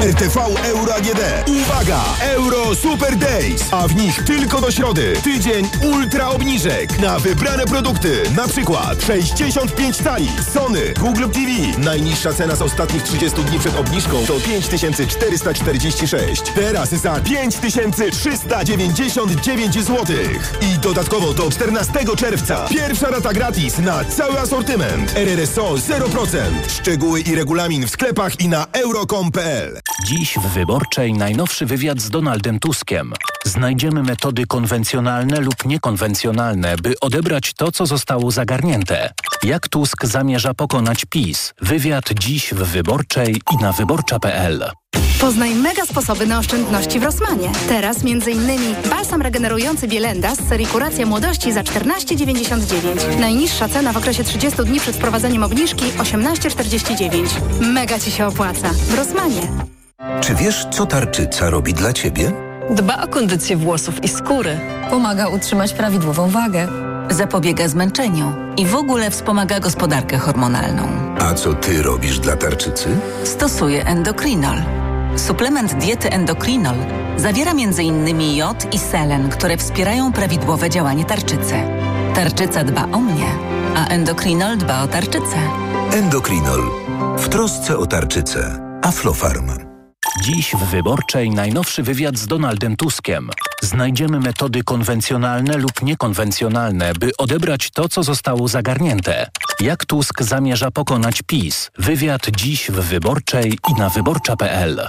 S17: RTV Euro AGD. Uwaga! Euro Super Days, a w nich tylko do środy. Tydzień ultra obniżek na wybrane produkty. Na przykład 65 cali Sony Google TV. Najniższa cena z ostatnich 30 dni przed obniżką to 5446. Teraz za 5399 zł. I dodatkowo do 14 czerwca. Pierwsza rata gratis na cały asortyment. RRSO 0%. Szczegóły i regulamin w sklepach i na euro.com.pl.
S18: Dziś w Wyborczej najnowszy wywiad z Donaldem Tuskiem. Znajdziemy metody konwencjonalne lub niekonwencjonalne, by odebrać to, co zostało zagarnięte. Jak Tusk zamierza pokonać PiS? Wywiad dziś w Wyborczej i na wyborcza.pl.
S19: Poznaj mega sposoby na oszczędności w Rosmanie. Teraz m.in. balsam regenerujący Bielenda z serii Kuracja Młodości za 14,99. Najniższa cena w okresie 30 dni przed wprowadzeniem obniżki 18,49. Mega Ci się opłaca. W Rosmanie.
S3: Czy wiesz, co tarczyca robi dla ciebie?
S20: Dba o kondycję włosów i skóry.
S21: Pomaga utrzymać prawidłową wagę.
S22: Zapobiega zmęczeniu i w ogóle wspomaga gospodarkę hormonalną.
S3: A co ty robisz dla tarczycy?
S22: Stosuję endokrinol. Suplement diety endokrinol zawiera m.in. jod i selen, które wspierają prawidłowe działanie tarczycy. Tarczyca dba o mnie, a endokrinol dba o tarczycę.
S3: Endokrinol. W trosce o tarczycę. Aflofarm.
S18: Dziś w Wyborczej najnowszy wywiad z Donaldem Tuskiem. Znajdziemy metody konwencjonalne lub niekonwencjonalne, by odebrać to, co zostało zagarnięte. Jak Tusk zamierza pokonać PiS? Wywiad dziś w Wyborczej i na wyborcza.pl.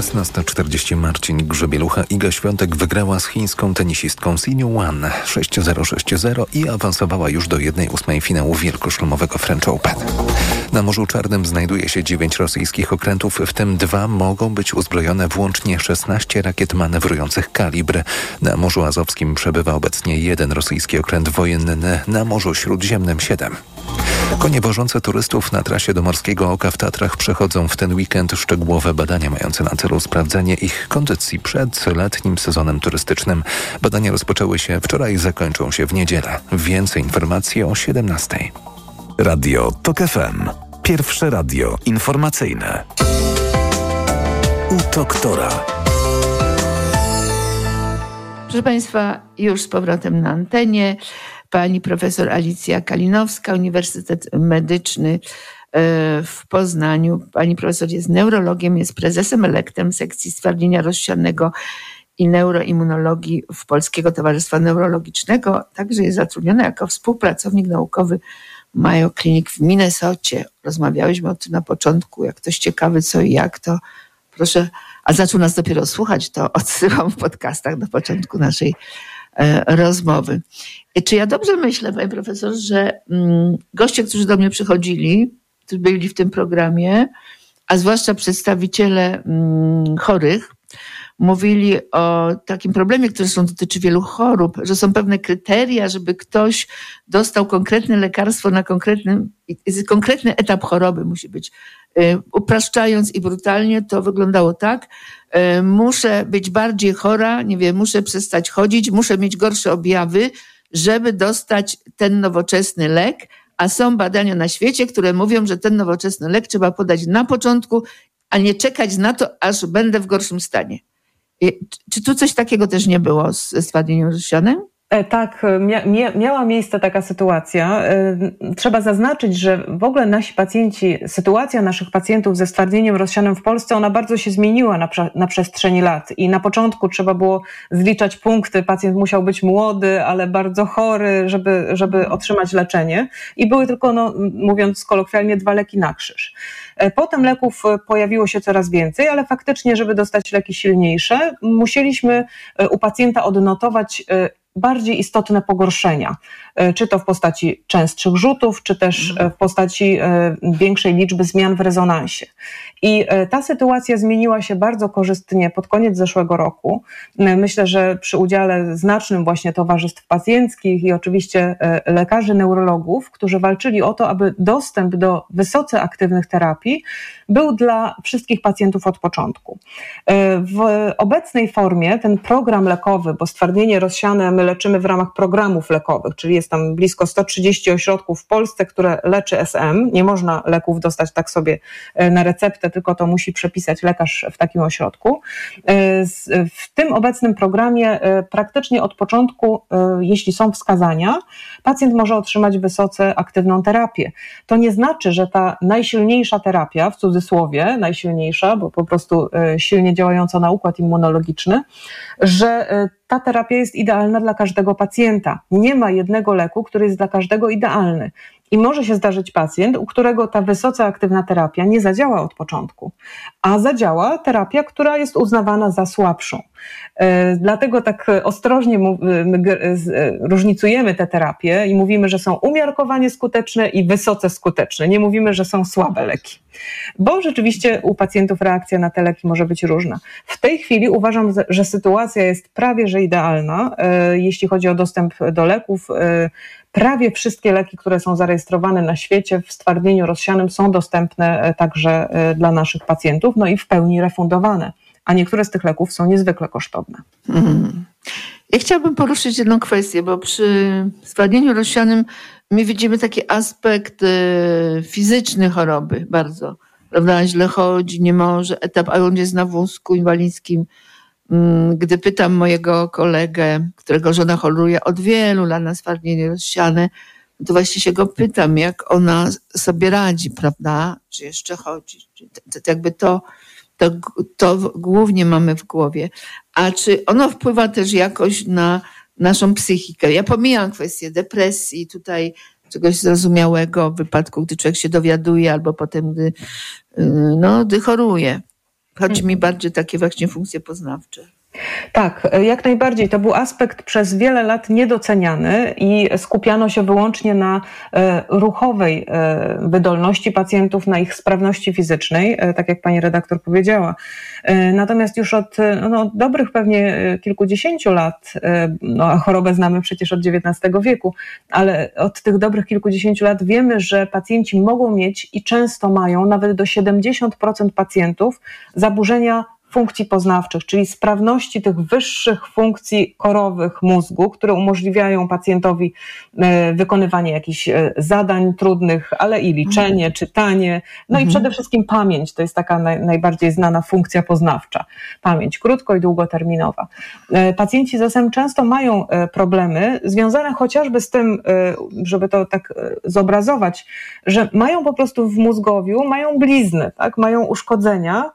S2: Szesnasta czterdzieści Marcin Grzebielucha Iga Świątek wygrała z chińską tenisistką Siniu Wan 6-0-6-0 i awansowała już do 1-8 finału wielkoszlemowego French Open. Na Morzu Czarnym znajduje się dziewięć rosyjskich okrętów, w tym dwa mogą być uzbrojone włącznie 16 rakiet manewrujących kalibr. Na Morzu Azowskim przebywa obecnie jeden rosyjski okręt wojenny, na Morzu Śródziemnym 7. Konie wożące turystów na trasie do Morskiego Oka w Tatrach przechodzą w ten weekend szczegółowe badania mające na celu sprawdzenie ich kondycji przed letnim sezonem turystycznym. Badania rozpoczęły się wczoraj i zakończą się w niedzielę. Więcej informacji o 17.
S3: Radio TOK FM. Pierwsze radio informacyjne. U doktora.
S4: Proszę Państwa, już z powrotem na antenie. Pani profesor Alicja Kalinowska, Uniwersytet Medyczny w Poznaniu. Pani profesor jest neurologiem, jest prezesem elektem sekcji stwardnienia rozsianego i neuroimmunologii w Polskiego Towarzystwa Neurologicznego. Także jest zatrudniona jako współpracownik naukowy Mayo Clinic w Minnesocie. Rozmawiałyśmy o tym na początku. Jak ktoś ciekawy co i jak, to proszę, a zaczął nas dopiero słuchać, to [LAUGHS] odsyłam w podcastach do początku naszej e, rozmowy. Czy ja dobrze myślę, panie profesor, że mm, goście, którzy do mnie przychodzili, byli w tym programie, a zwłaszcza przedstawiciele mm, chorych, mówili o takim problemie, który są dotyczy wielu chorób, że są pewne kryteria, żeby ktoś dostał konkretne lekarstwo na konkretny, konkretny etap choroby musi być. Upraszczając i brutalnie to wyglądało tak, muszę być bardziej chora, nie wiem, muszę przestać chodzić, muszę mieć gorsze objawy, żeby dostać ten nowoczesny lek, a są badania na świecie, które mówią, że ten nowoczesny lek trzeba podać na początku, a nie czekać na to, aż będę w gorszym stanie. Czy tu coś takiego też nie było ze stwardnieniem rozsianym?
S5: Tak, mia miała miejsce taka sytuacja. Trzeba zaznaczyć, że w ogóle nasi pacjenci, sytuacja naszych pacjentów ze stwardnieniem rozsianym w Polsce, ona bardzo się zmieniła na, na przestrzeni lat. I na początku trzeba było zliczać punkty. Pacjent musiał być młody, ale bardzo chory, żeby, żeby otrzymać leczenie. I były tylko, no, mówiąc kolokwialnie, dwa leki na krzyż. Potem leków pojawiło się coraz więcej, ale faktycznie, żeby dostać leki silniejsze, musieliśmy u pacjenta odnotować bardziej istotne pogorszenia, czy to w postaci częstszych rzutów, czy też w postaci większej liczby zmian w rezonansie. I ta sytuacja zmieniła się bardzo korzystnie pod koniec zeszłego roku. Myślę, że przy udziale znacznym właśnie towarzystw pacjenckich i oczywiście lekarzy neurologów, którzy walczyli o to, aby dostęp do wysoce aktywnych terapii był dla wszystkich pacjentów od początku. W obecnej formie ten program lekowy, bo stwardnienie rozsiane my leczymy w ramach programów lekowych, czyli jest tam blisko 130 ośrodków w Polsce, które leczy SM. Nie można leków dostać tak sobie e, na receptę, tylko to musi przepisać lekarz w takim ośrodku. E, w tym obecnym programie e, praktycznie od początku, jeśli są wskazania, pacjent może otrzymać wysoce aktywną terapię. To nie znaczy, że ta najsilniejsza terapia, w cudzysłowie najsilniejsza, bo po prostu silnie działająca na układ immunologiczny, że ta terapia jest idealna dla każdego pacjenta. Nie ma jednego leku, który jest dla każdego idealny. I może się zdarzyć pacjent, u którego ta wysoce aktywna terapia nie zadziała od początku, a zadziała terapia, która jest uznawana za słabszą. E, dlatego tak ostrożnie e, różnicujemy te terapie i mówimy, że są umiarkowanie skuteczne i wysoce skuteczne. Nie mówimy, że są słabe leki, bo rzeczywiście u pacjentów reakcja na te leki może być różna. W tej chwili uważam, że sytuacja jest prawie że idealna, e, jeśli chodzi o dostęp do leków prawie wszystkie leki, które są zarejestrowane na świecie w stwardnieniu rozsianym są dostępne e, także e, dla naszych pacjentów, no i w pełni refundowane, a niektóre z tych leków są niezwykle kosztowne.
S4: Mm. Ja chciałabym poruszyć jedną kwestię, bo przy stwardnieniu rozsianym my widzimy taki aspekt e, fizyczny choroby bardzo. Prawda? Źle chodzi, nie może, etap, a on jest na wózku inwalidzkim Mm, gdy pytam mojego kolegę, którego żona choruje od wielu lat na stwardnienie rozsiane, to właśnie się go pytam, jak ona sobie radzi, prawda? Czy jeszcze chodzi? To jakby to, to, to głównie mamy w głowie. A czy ono wpływa też jakoś na naszą psychikę? Ja pomijam kwestię depresji, tutaj czegoś zrozumiałego w wypadku, gdy człowiek się dowiaduje, albo potem, gdy, y, no, gdy choruje. Chodzi mi bardziej takie właśnie funkcje poznawcze.
S5: Tak, jak najbardziej. To był aspekt przez wiele lat niedoceniany i skupiano się wyłącznie na e, ruchowej e, wydolności pacjentów, na ich sprawności fizycznej, e, tak jak pani redaktor powiedziała. Natomiast już od no, dobrych pewnie kilkudziesięciu lat, no, chorobę znamy przecież od XIX wieku, ale od tych dobrych kilkudziesięciu lat wiemy, że pacjenci mogą mieć i często mają nawet do 70% pacjentów zaburzenia funkcji poznawczych, czyli sprawności tych wyższych funkcji korowych mózgu, które umożliwiają pacjentowi e, wykonywanie jakichś e, zadań trudnych, ale i liczenie, mhm. czytanie, no mhm. i przede wszystkim pamięć, to jest taka naj, najbardziej znana funkcja poznawcza. Pamięć krótko i długoterminowa. E, pacjenci z SM często mają problemy związane chociażby z tym, żeby to tak zobrazować, że mają po prostu w mózgowiu, mają blizny, tak, mają uszkodzenia,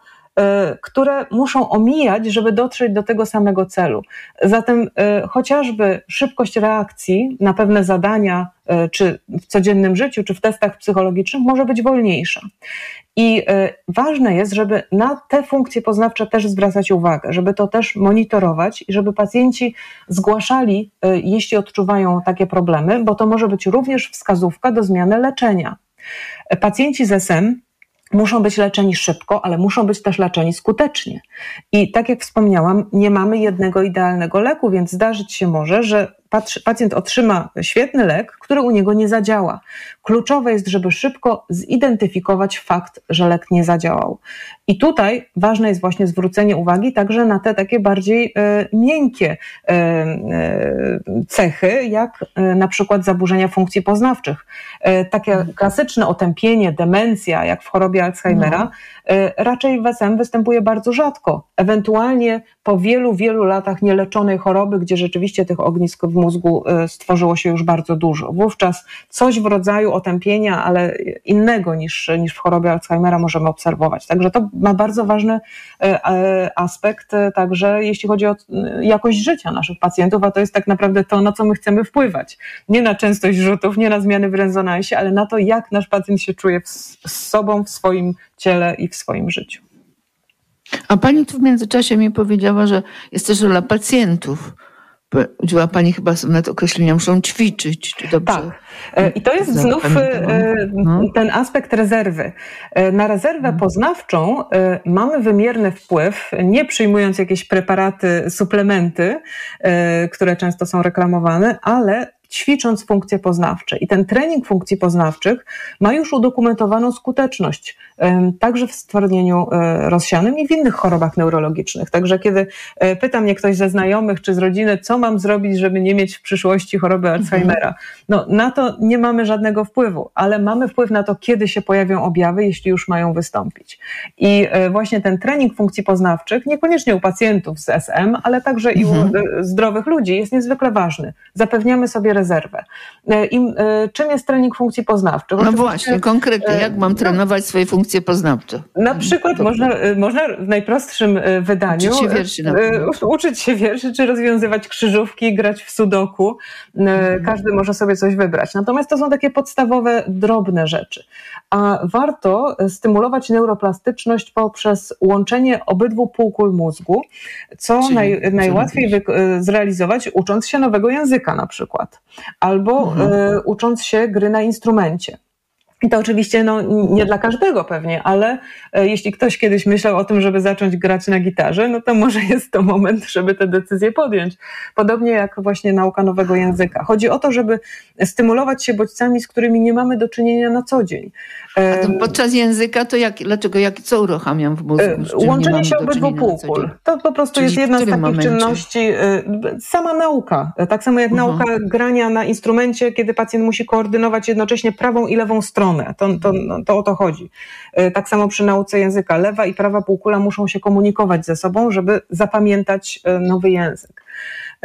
S5: które muszą omijać, żeby dotrzeć do tego samego celu. Zatem e, chociażby szybkość reakcji na pewne zadania, e, czy w codziennym życiu, czy w testach psychologicznych, może być wolniejsza. I ważne jest, żeby na te funkcje poznawcze też zwracać uwagę, żeby to też monitorować i żeby pacjenci zgłaszali, jeśli odczuwają takie problemy, bo to może być również wskazówka do zmiany leczenia. Pacjenci z SM muszą być leczeni szybko, ale muszą być też leczeni skutecznie. I tak jak wspomniałam, nie mamy jednego idealnego leku, więc zdarzyć się może, że pacjent otrzyma świetny lek, który u niego nie zadziała. Kluczowe jest, żeby szybko zidentyfikować fakt, że lek nie zadziałał. I tutaj ważne jest właśnie zwrócenie uwagi także na te takie bardziej e, miękkie e, e, cechy, jak na przykład zaburzenia funkcji poznawczych. Takie klasyczne otępienie, demencja, jak w chorobie Alzheimera, no. raczej w SM występuje bardzo rzadko. Ewentualnie po wielu, wielu latach nieleczonej choroby, gdzie rzeczywiście tych ognisk w mózgu stworzyło się już bardzo dużo. Wówczas coś w rodzaju otępienia, ale innego niż, niż w chorobie Alzheimera możemy obserwować. Także to ma bardzo ważny e, e, aspekt, e, także jeśli chodzi o jakość życia naszych pacjentów, a to jest tak naprawdę to, na co my chcemy wpływać. Nie na częstość rzutów, nie na zmiany w rezonansie, ale na to, jak nasz pacjent się czuje z sobą, w swoim ciele i w swoim życiu.
S4: A pani tu w międzyczasie mi powiedziała, że jest też rola pacjentów udziała Pani chyba nawet określenia, muszą ćwiczyć. Czy dobrze?
S5: Tak. I to jest znów no. ten aspekt rezerwy. Na rezerwę mhm. poznawczą mamy wymierny wpływ, nie przyjmując jakieś preparaty, suplementy, które często są reklamowane, ale ćwicząc funkcje poznawcze. I ten trening funkcji poznawczych ma już udokumentowaną skuteczność, także w stwardnieniu e, rozsianym i w innych chorobach neurologicznych. Także kiedy e, pyta mnie ktoś ze znajomych czy z rodziny, co mam zrobić, żeby nie mieć w przyszłości choroby mhm. Alzheimera, no na to nie mamy żadnego wpływu, ale mamy wpływ na to, kiedy się pojawią objawy, jeśli już mają wystąpić. I e, właśnie ten trening funkcji poznawczych, niekoniecznie u pacjentów z SM, ale także i u mhm. zdrowych ludzi jest niezwykle ważny. Zapewniamy sobie rezerwę. E, I e, czym jest trening funkcji poznawczych?
S4: No właśnie, konkretnie, jak mam no, trenować swoje funkcje poznawcze?
S5: Na przykład można, można w najprostszym wydaniu uczyć się wierszy, uczyć się wierszy czy rozwiązywać krzyżówki, grać w sudoku. Mhm. Każdy może sobie coś wybrać. Natomiast to są takie podstawowe, drobne rzeczy. A warto stymulować neuroplastyczność poprzez łączenie obydwu półkul mózgu, co naj, najłatwiej zrealizować ucząc się nowego języka na przykład, albo mhm. y, ucząc się gry na instrumencie. I to oczywiście no, nie dla każdego pewnie, ale e, jeśli ktoś kiedyś myślał o tym, żeby zacząć grać na gitarze, no to może jest to moment, żeby tę decyzję podjąć. Podobnie jak właśnie nauka nowego języka. Chodzi o to, żeby stymulować się bodźcami, z którymi nie mamy do czynienia na co dzień.
S4: Podczas języka to jak, dlaczego, jak, co uruchamiam w mózgu?
S5: Łączenie się obydwu półkul. To po prostu Czyli jest jedna z takich momencie? czynności. E, sama nauka. Tak samo jak uh mhm. -huh. nauka grania na instrumencie, kiedy pacjent musi koordynować jednocześnie prawą i lewą stronę. To, to, no, to o to chodzi. E, tak samo przy nauce języka. Lewa i prawa półkula muszą się komunikować ze sobą, żeby zapamiętać e, nowy język.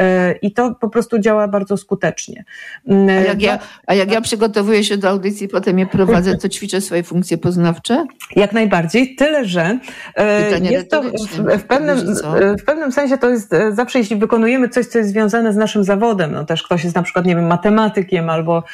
S5: E, I to po prostu działa bardzo skutecznie.
S4: Mm, a jak, ja, a jak ja przygotowuję się do audycji, potem je prowadzę, to ćwiczę swoje funkcje poznawcze?
S5: Jak najbardziej, tyle że e, Pytanie jest to w, w, pewnym, w pewnym sensie to jest e, zawsze, jeśli wykonujemy coś, co jest związane z naszym zawodem, no też ktoś jest na przykład, nie wiem, matematykiem albo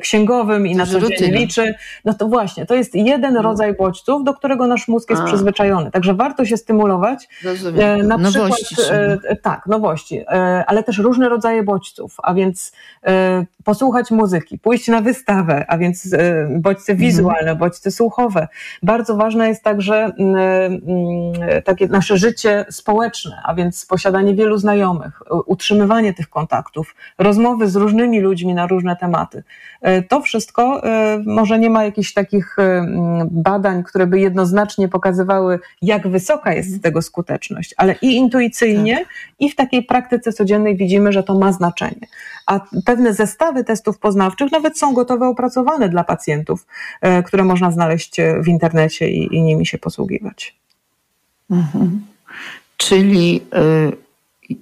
S5: księgowym i to na co dzień liczy, no to właśnie, to jest jeden no. rodzaj bodźców, do którego nasz mózg jest a. przyzwyczajony. Także warto się stymulować.
S4: Rozumiem. Na nowości
S5: przykład, tak, nowości ale też różne rodzaje bodźców, a więc e, posłuchać muzyki, pójść na wystawę, a więc e, bodźce mhm. wizualne, bodźce słuchowe. Bardzo ważne jest także takie nasze życie społeczne, a więc posiadanie wielu znajomych, utrzymywanie tych kontaktów, rozmowy z różnymi ludźmi na różne tematy. E, to wszystko może nie ma jakichś takich badań, które by jednoznacznie pokazywały, jak wysoka jest z tego skuteczność, ale i intuicyjnie, tak. i w takiej praktyce codziennej widzimy, że to ma znaczenie. A pewne zestawy testów poznawczych nawet są gotowe, opracowane dla pacjentów, e, które można znaleźć e, w internecie i, i nimi się posługiwać.
S4: Mhm. Czyli y,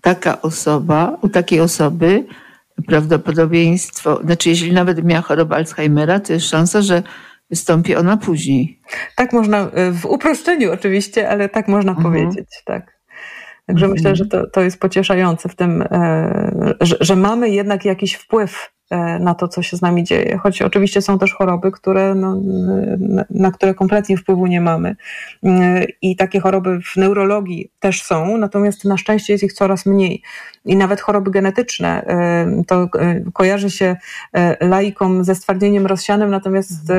S4: taka osoba, u takiej osoby prawdopodobieństwo, znaczy jeśli nawet miała chorobę Alzheimera, to jest szansa, że wystąpi ona później.
S5: Tak można, w uproszczeniu oczywiście, ale tak można mhm. powiedzieć, tak. Także myślę, mhm. że to, to jest pocieszające w tym, e, że, że mamy jednak jakiś wpływ E, na to, co się z nami dzieje. Choć oczywiście są też choroby, które, no, na które kompletnie wpływu nie mamy. E, I takie choroby w neurologii też są, natomiast na szczęście jest ich coraz mniej. I nawet choroby genetyczne, e, to kojarzy się laikom ze stwardnieniem rozsianym, natomiast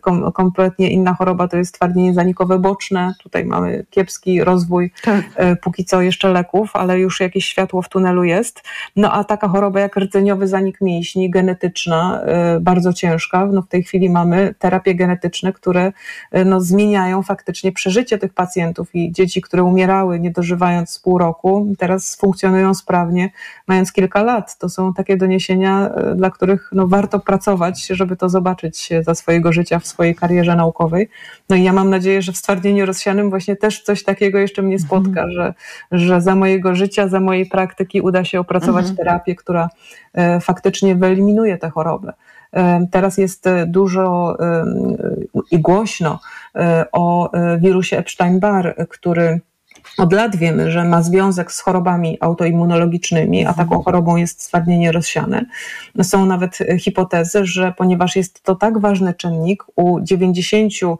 S5: kom, kompletnie inna choroba to jest stwardnienie zanikowe boczne. Tutaj mamy kiepski rozwój, tak. póki co jeszcze leków, ale już jakieś światło w tunelu jest. No a taka choroba jak rdzeniowy zanik mięśni, genetyczna, y, bardzo ciężka. No w tej chwili mamy terapie genetyczne, które y, no, zmieniają faktycznie przeżycie tych pacjentów i dzieci, które umierały nie dożywając pół roku, teraz funkcjonują sprawnie, mając kilka lat. To są takie doniesienia, y, dla których no, warto pracować, żeby to zobaczyć za swojego życia w swojej karierze naukowej. No i ja mam nadzieję, że w stwardnieniu rozsianym właśnie też coś takiego jeszcze mnie spotka, mhm. że, że za mojego życia, za mojej praktyki uda się opracować mhm. terapię, która faktycznie faktycznie wyeliminuje tę chorobę. Teraz jest dużo i głośno e, o e, wirusie Epstein-Barr, który od lat wiemy, że ma związek z chorobami autoimmunologicznymi, a taką chorobą jest stwardnienie rozsiane. Są nawet hipotezy, że ponieważ jest to tak ważny czynnik, u 99%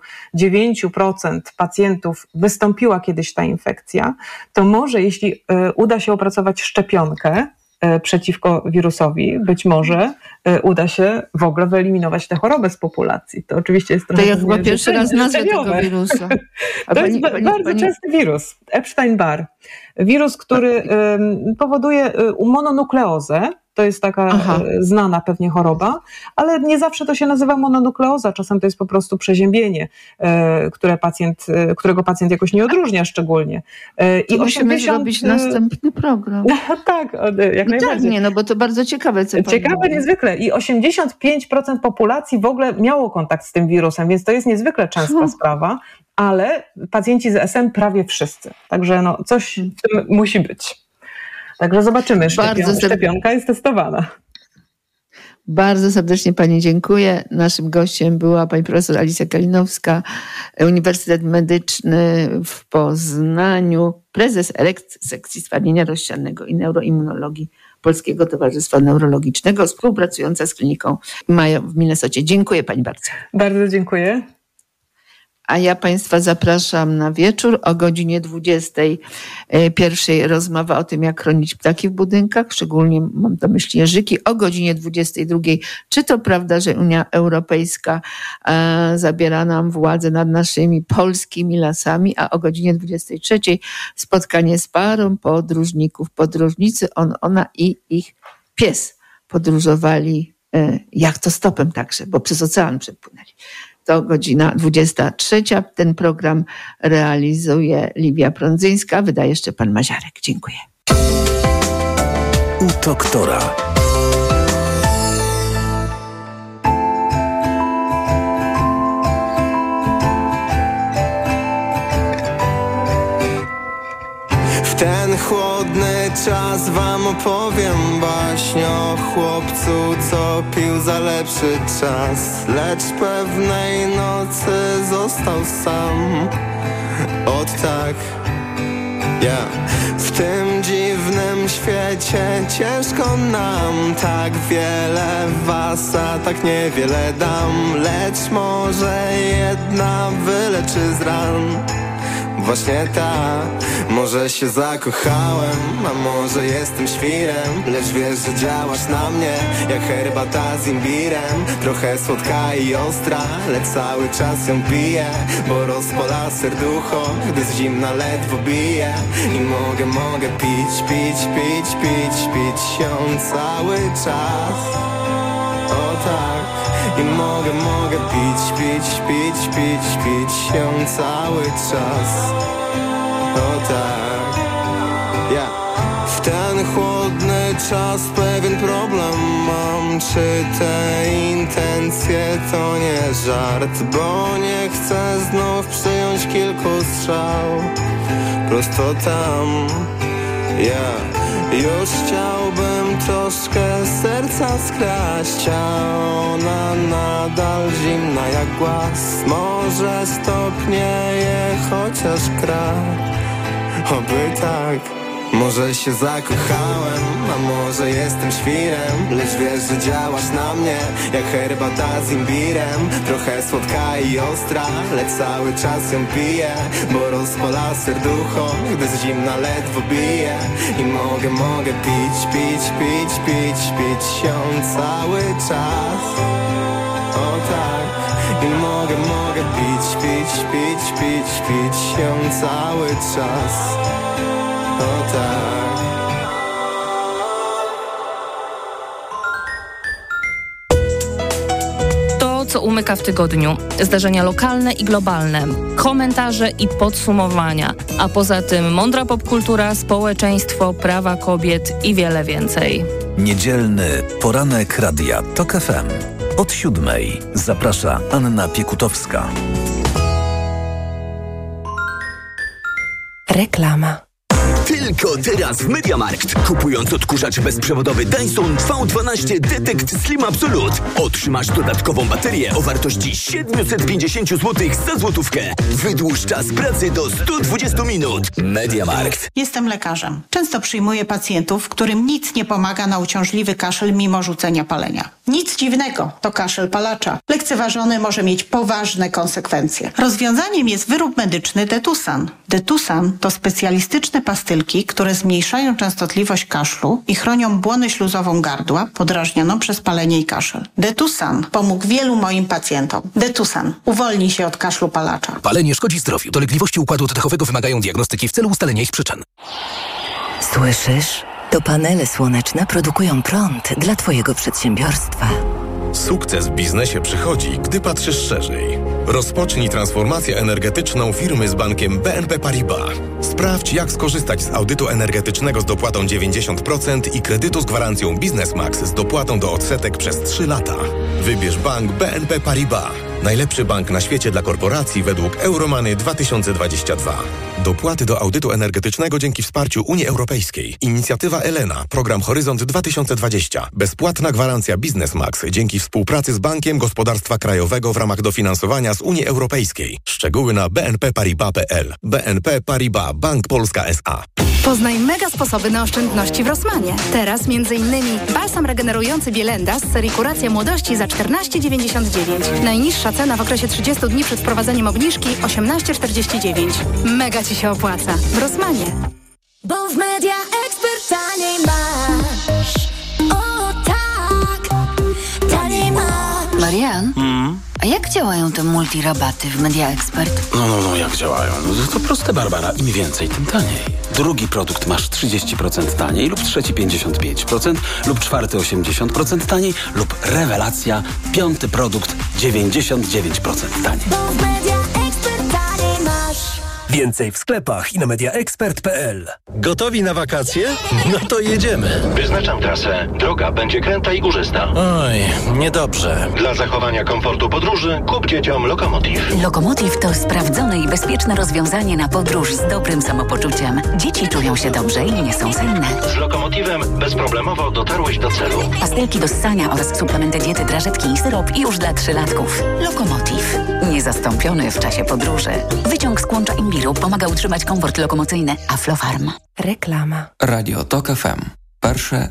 S5: pacjentów wystąpiła kiedyś ta infekcja, to może jeśli uda się opracować szczepionkę, E, przeciwko wirusowi, być może e, uda się w ogóle wyeliminować tę chorobę z populacji. To oczywiście jest trochę...
S4: To ja chyba pierwszy raz nazwę tego wirusa. [LAUGHS]
S5: A to pani, jest pani, bardzo pani... częsty wirus, Epstein-Barr. Wirus, który powoduje y, mononukleozę, to jest taka Aha. E, znana pewnie choroba, ale nie zawsze to się nazywa mononukleoza. Czasem to jest po prostu przeziębienie, e, które pacjent, e, którego pacjent jakoś nie odróżnia szczególnie.
S4: I to 80... musimy zrobić następny program. [LAUGHS]
S5: tak, jak no najbardziej. Tak,
S4: nie, no bo to bardzo ciekawe. Co
S5: ciekawe mówi. niezwykle. I 85% populacji w ogóle miało kontakt z tym wirusem, więc to jest niezwykle częsta hmm. sprawa ale pacjenci z SM prawie wszyscy. Także no, coś w tym musi być. Także zobaczymy. Szczepion, szczepionka jest testowana.
S4: Bardzo serdecznie Pani dziękuję. Naszym gościem była Pani profesor Alicja Kalinowska, Uniwersytet Medyczny w Poznaniu, prezes EREKT sekcji stwardnienia rozsianego i neuroimmunologii Polskiego Towarzystwa Neurologicznego, współpracująca z kliniką Mayo w Minnesocie. Dziękuję Pani bardzo.
S5: Bardzo dziękuję
S4: a ja Państwa zapraszam na wieczór o godzinie 20. E, rozmowa o tym, jak chronić ptaki w budynkach, szczególnie mam to myśli jeżyki, o godzinie 22. Czy to prawda, że Unia Europejska e, zabiera nam władzę nad naszymi polskimi lasami, a o godzinie 23. spotkanie z parą podróżników, podróżnicy, on, ona i ich pies podróżowali e, jak to stopem także, bo przez ocean przepłynęli to godzina 23. Ten program realizuje Livia Prądzyńska, wydaje jeszcze pan Maziarek. Dziękuję.
S3: U doktora.
S23: Czas wam opowiem baśń o chłopcu, co pił za lepszy czas. Lecz pewnej nocy został sam. Od tak, ja yeah. W tym dziwnym świecie ciężko nam. Tak wiele was, a tak niewiele dam. Lecz może jedna wyleczy z ran. Właśnie ta Może się zakochałem, a może jestem świrem Lecz wiesz, że działasz na mnie Jak herbata z imbirem. Trochę słodka i ostra Lecz cały czas ją piję Bo rozpala serducho Gdy z zimna ledwo bije. I mogę, mogę pić, pić, pić, pić, pić ją cały czas. O tak. I mogę, mogę pić, pić, pić, pić, pić się cały czas O tak. Ja. W ten chłodny czas pewien problem mam. Czy te intencje to nie żart? Bo nie chcę znów przyjąć kilku strzał. Prosto tam. Ja. Już chciałbym troszkę serca skraść A ona nadal zimna jak głaz. Może stopnieje chociaż krak Oby tak. Może się zakochałem, a może jestem świrem. Lecz wiesz, że działasz na mnie jak herbata z imbirem. Trochę słodka i ostra, lecz cały czas ją piję. Bo rozpala serducho, gdy z zimna ledwo bije. I mogę, mogę pić, pić, pić, pić, pić się cały czas. O tak i mogę, mogę pić, pić, pić, pić, pić się cały czas tak.
S19: To, co umyka w tygodniu. Zdarzenia lokalne i globalne, komentarze i podsumowania, a poza tym mądra popkultura, społeczeństwo, prawa kobiet i wiele więcej.
S3: Niedzielny poranek Radia TOK FM. Od siódmej zaprasza Anna Piekutowska.
S19: Reklama.
S24: Tylko teraz w Mediamarkt. Kupując odkurzacz bezprzewodowy Dyson V12 Detect Slim Absolute otrzymasz dodatkową baterię o wartości 750 zł za złotówkę. Wydłuż czas pracy do 120 minut. Mediamarkt.
S25: Jestem lekarzem. Często przyjmuję pacjentów, którym nic nie pomaga na uciążliwy kaszel mimo rzucenia palenia. Nic dziwnego, to kaszel palacza. Lekceważony może mieć poważne konsekwencje. Rozwiązaniem jest wyrób medyczny Detusan. Detusan to specjalistyczne które zmniejszają częstotliwość kaszlu i chronią błonę śluzową gardła podrażnioną przez palenie i kaszel. Detusan pomógł wielu moim pacjentom. Detusan uwolni się od kaszlu palacza.
S26: Palenie szkodzi zdrowiu. Dolegliwości układu oddechowego wymagają diagnostyki w celu ustalenia ich przyczyn.
S27: Słyszysz? To panele słoneczne produkują prąd dla Twojego przedsiębiorstwa.
S17: Sukces w biznesie przychodzi, gdy patrzysz szerzej. Rozpocznij transformację energetyczną firmy z bankiem BNP Paribas. Sprawdź, jak skorzystać z audytu energetycznego z dopłatą 90% i kredytu z gwarancją Biznesmax z dopłatą do odsetek przez 3 lata. Wybierz bank BNP Paribas. Najlepszy bank na świecie dla korporacji według Euromany 2022. Dopłaty do audytu energetycznego dzięki wsparciu Unii Europejskiej. Inicjatywa Elena. Program Horyzont 2020. Bezpłatna gwarancja Biznesmax dzięki współpracy z Bankiem Gospodarstwa Krajowego w ramach dofinansowania z Unii Europejskiej. Szczegóły na bnpparibas.pl. BNP Paribas. Bank Polska S.A.
S19: Poznaj mega sposoby na oszczędności w Rosmanie. Teraz m.in. balsam regenerujący Bielenda z serii Kuracja Młodości za 14,99. Najniższa cena w okresie 30 dni przed wprowadzeniem obniżki 18,49. Mega Ci się opłaca. W Rosmanie.
S14: Bo w Media Expert taniej masz. O tak, taniej masz.
S28: Marian,
S29: Mm.
S28: A jak działają te multirabaty w Media Expert?
S29: No, no, no, jak działają? No, to proste, Barbara. Im więcej, tym taniej. Drugi produkt masz 30% taniej lub trzeci 55% lub czwarty 80% taniej lub rewelacja, piąty produkt 99% taniej.
S12: Więcej w sklepach i na mediaexpert.pl.
S30: Gotowi na wakacje? No to jedziemy.
S31: Wyznaczam trasę. Droga będzie kręta i górzysta.
S30: Oj, niedobrze.
S31: Dla zachowania komfortu podróży kup dzieciom Lokomotiv.
S22: Lokomotiv to sprawdzone i bezpieczne rozwiązanie na podróż z dobrym samopoczuciem. Dzieci czują się dobrze i nie są senne.
S31: Z Lokomotivem bezproblemowo dotarłeś do celu.
S22: Pastylki do ssania oraz suplementy diety, drażetki i syrop już dla trzylatków. Lokomotiv. Niezastąpiony w czasie podróży. Wyciąg z kłącza imbiru Pomaga utrzymać komfort lokomocyjny. Aflofarm.
S19: Reklama.
S32: Radio TOK FM. Pierwsze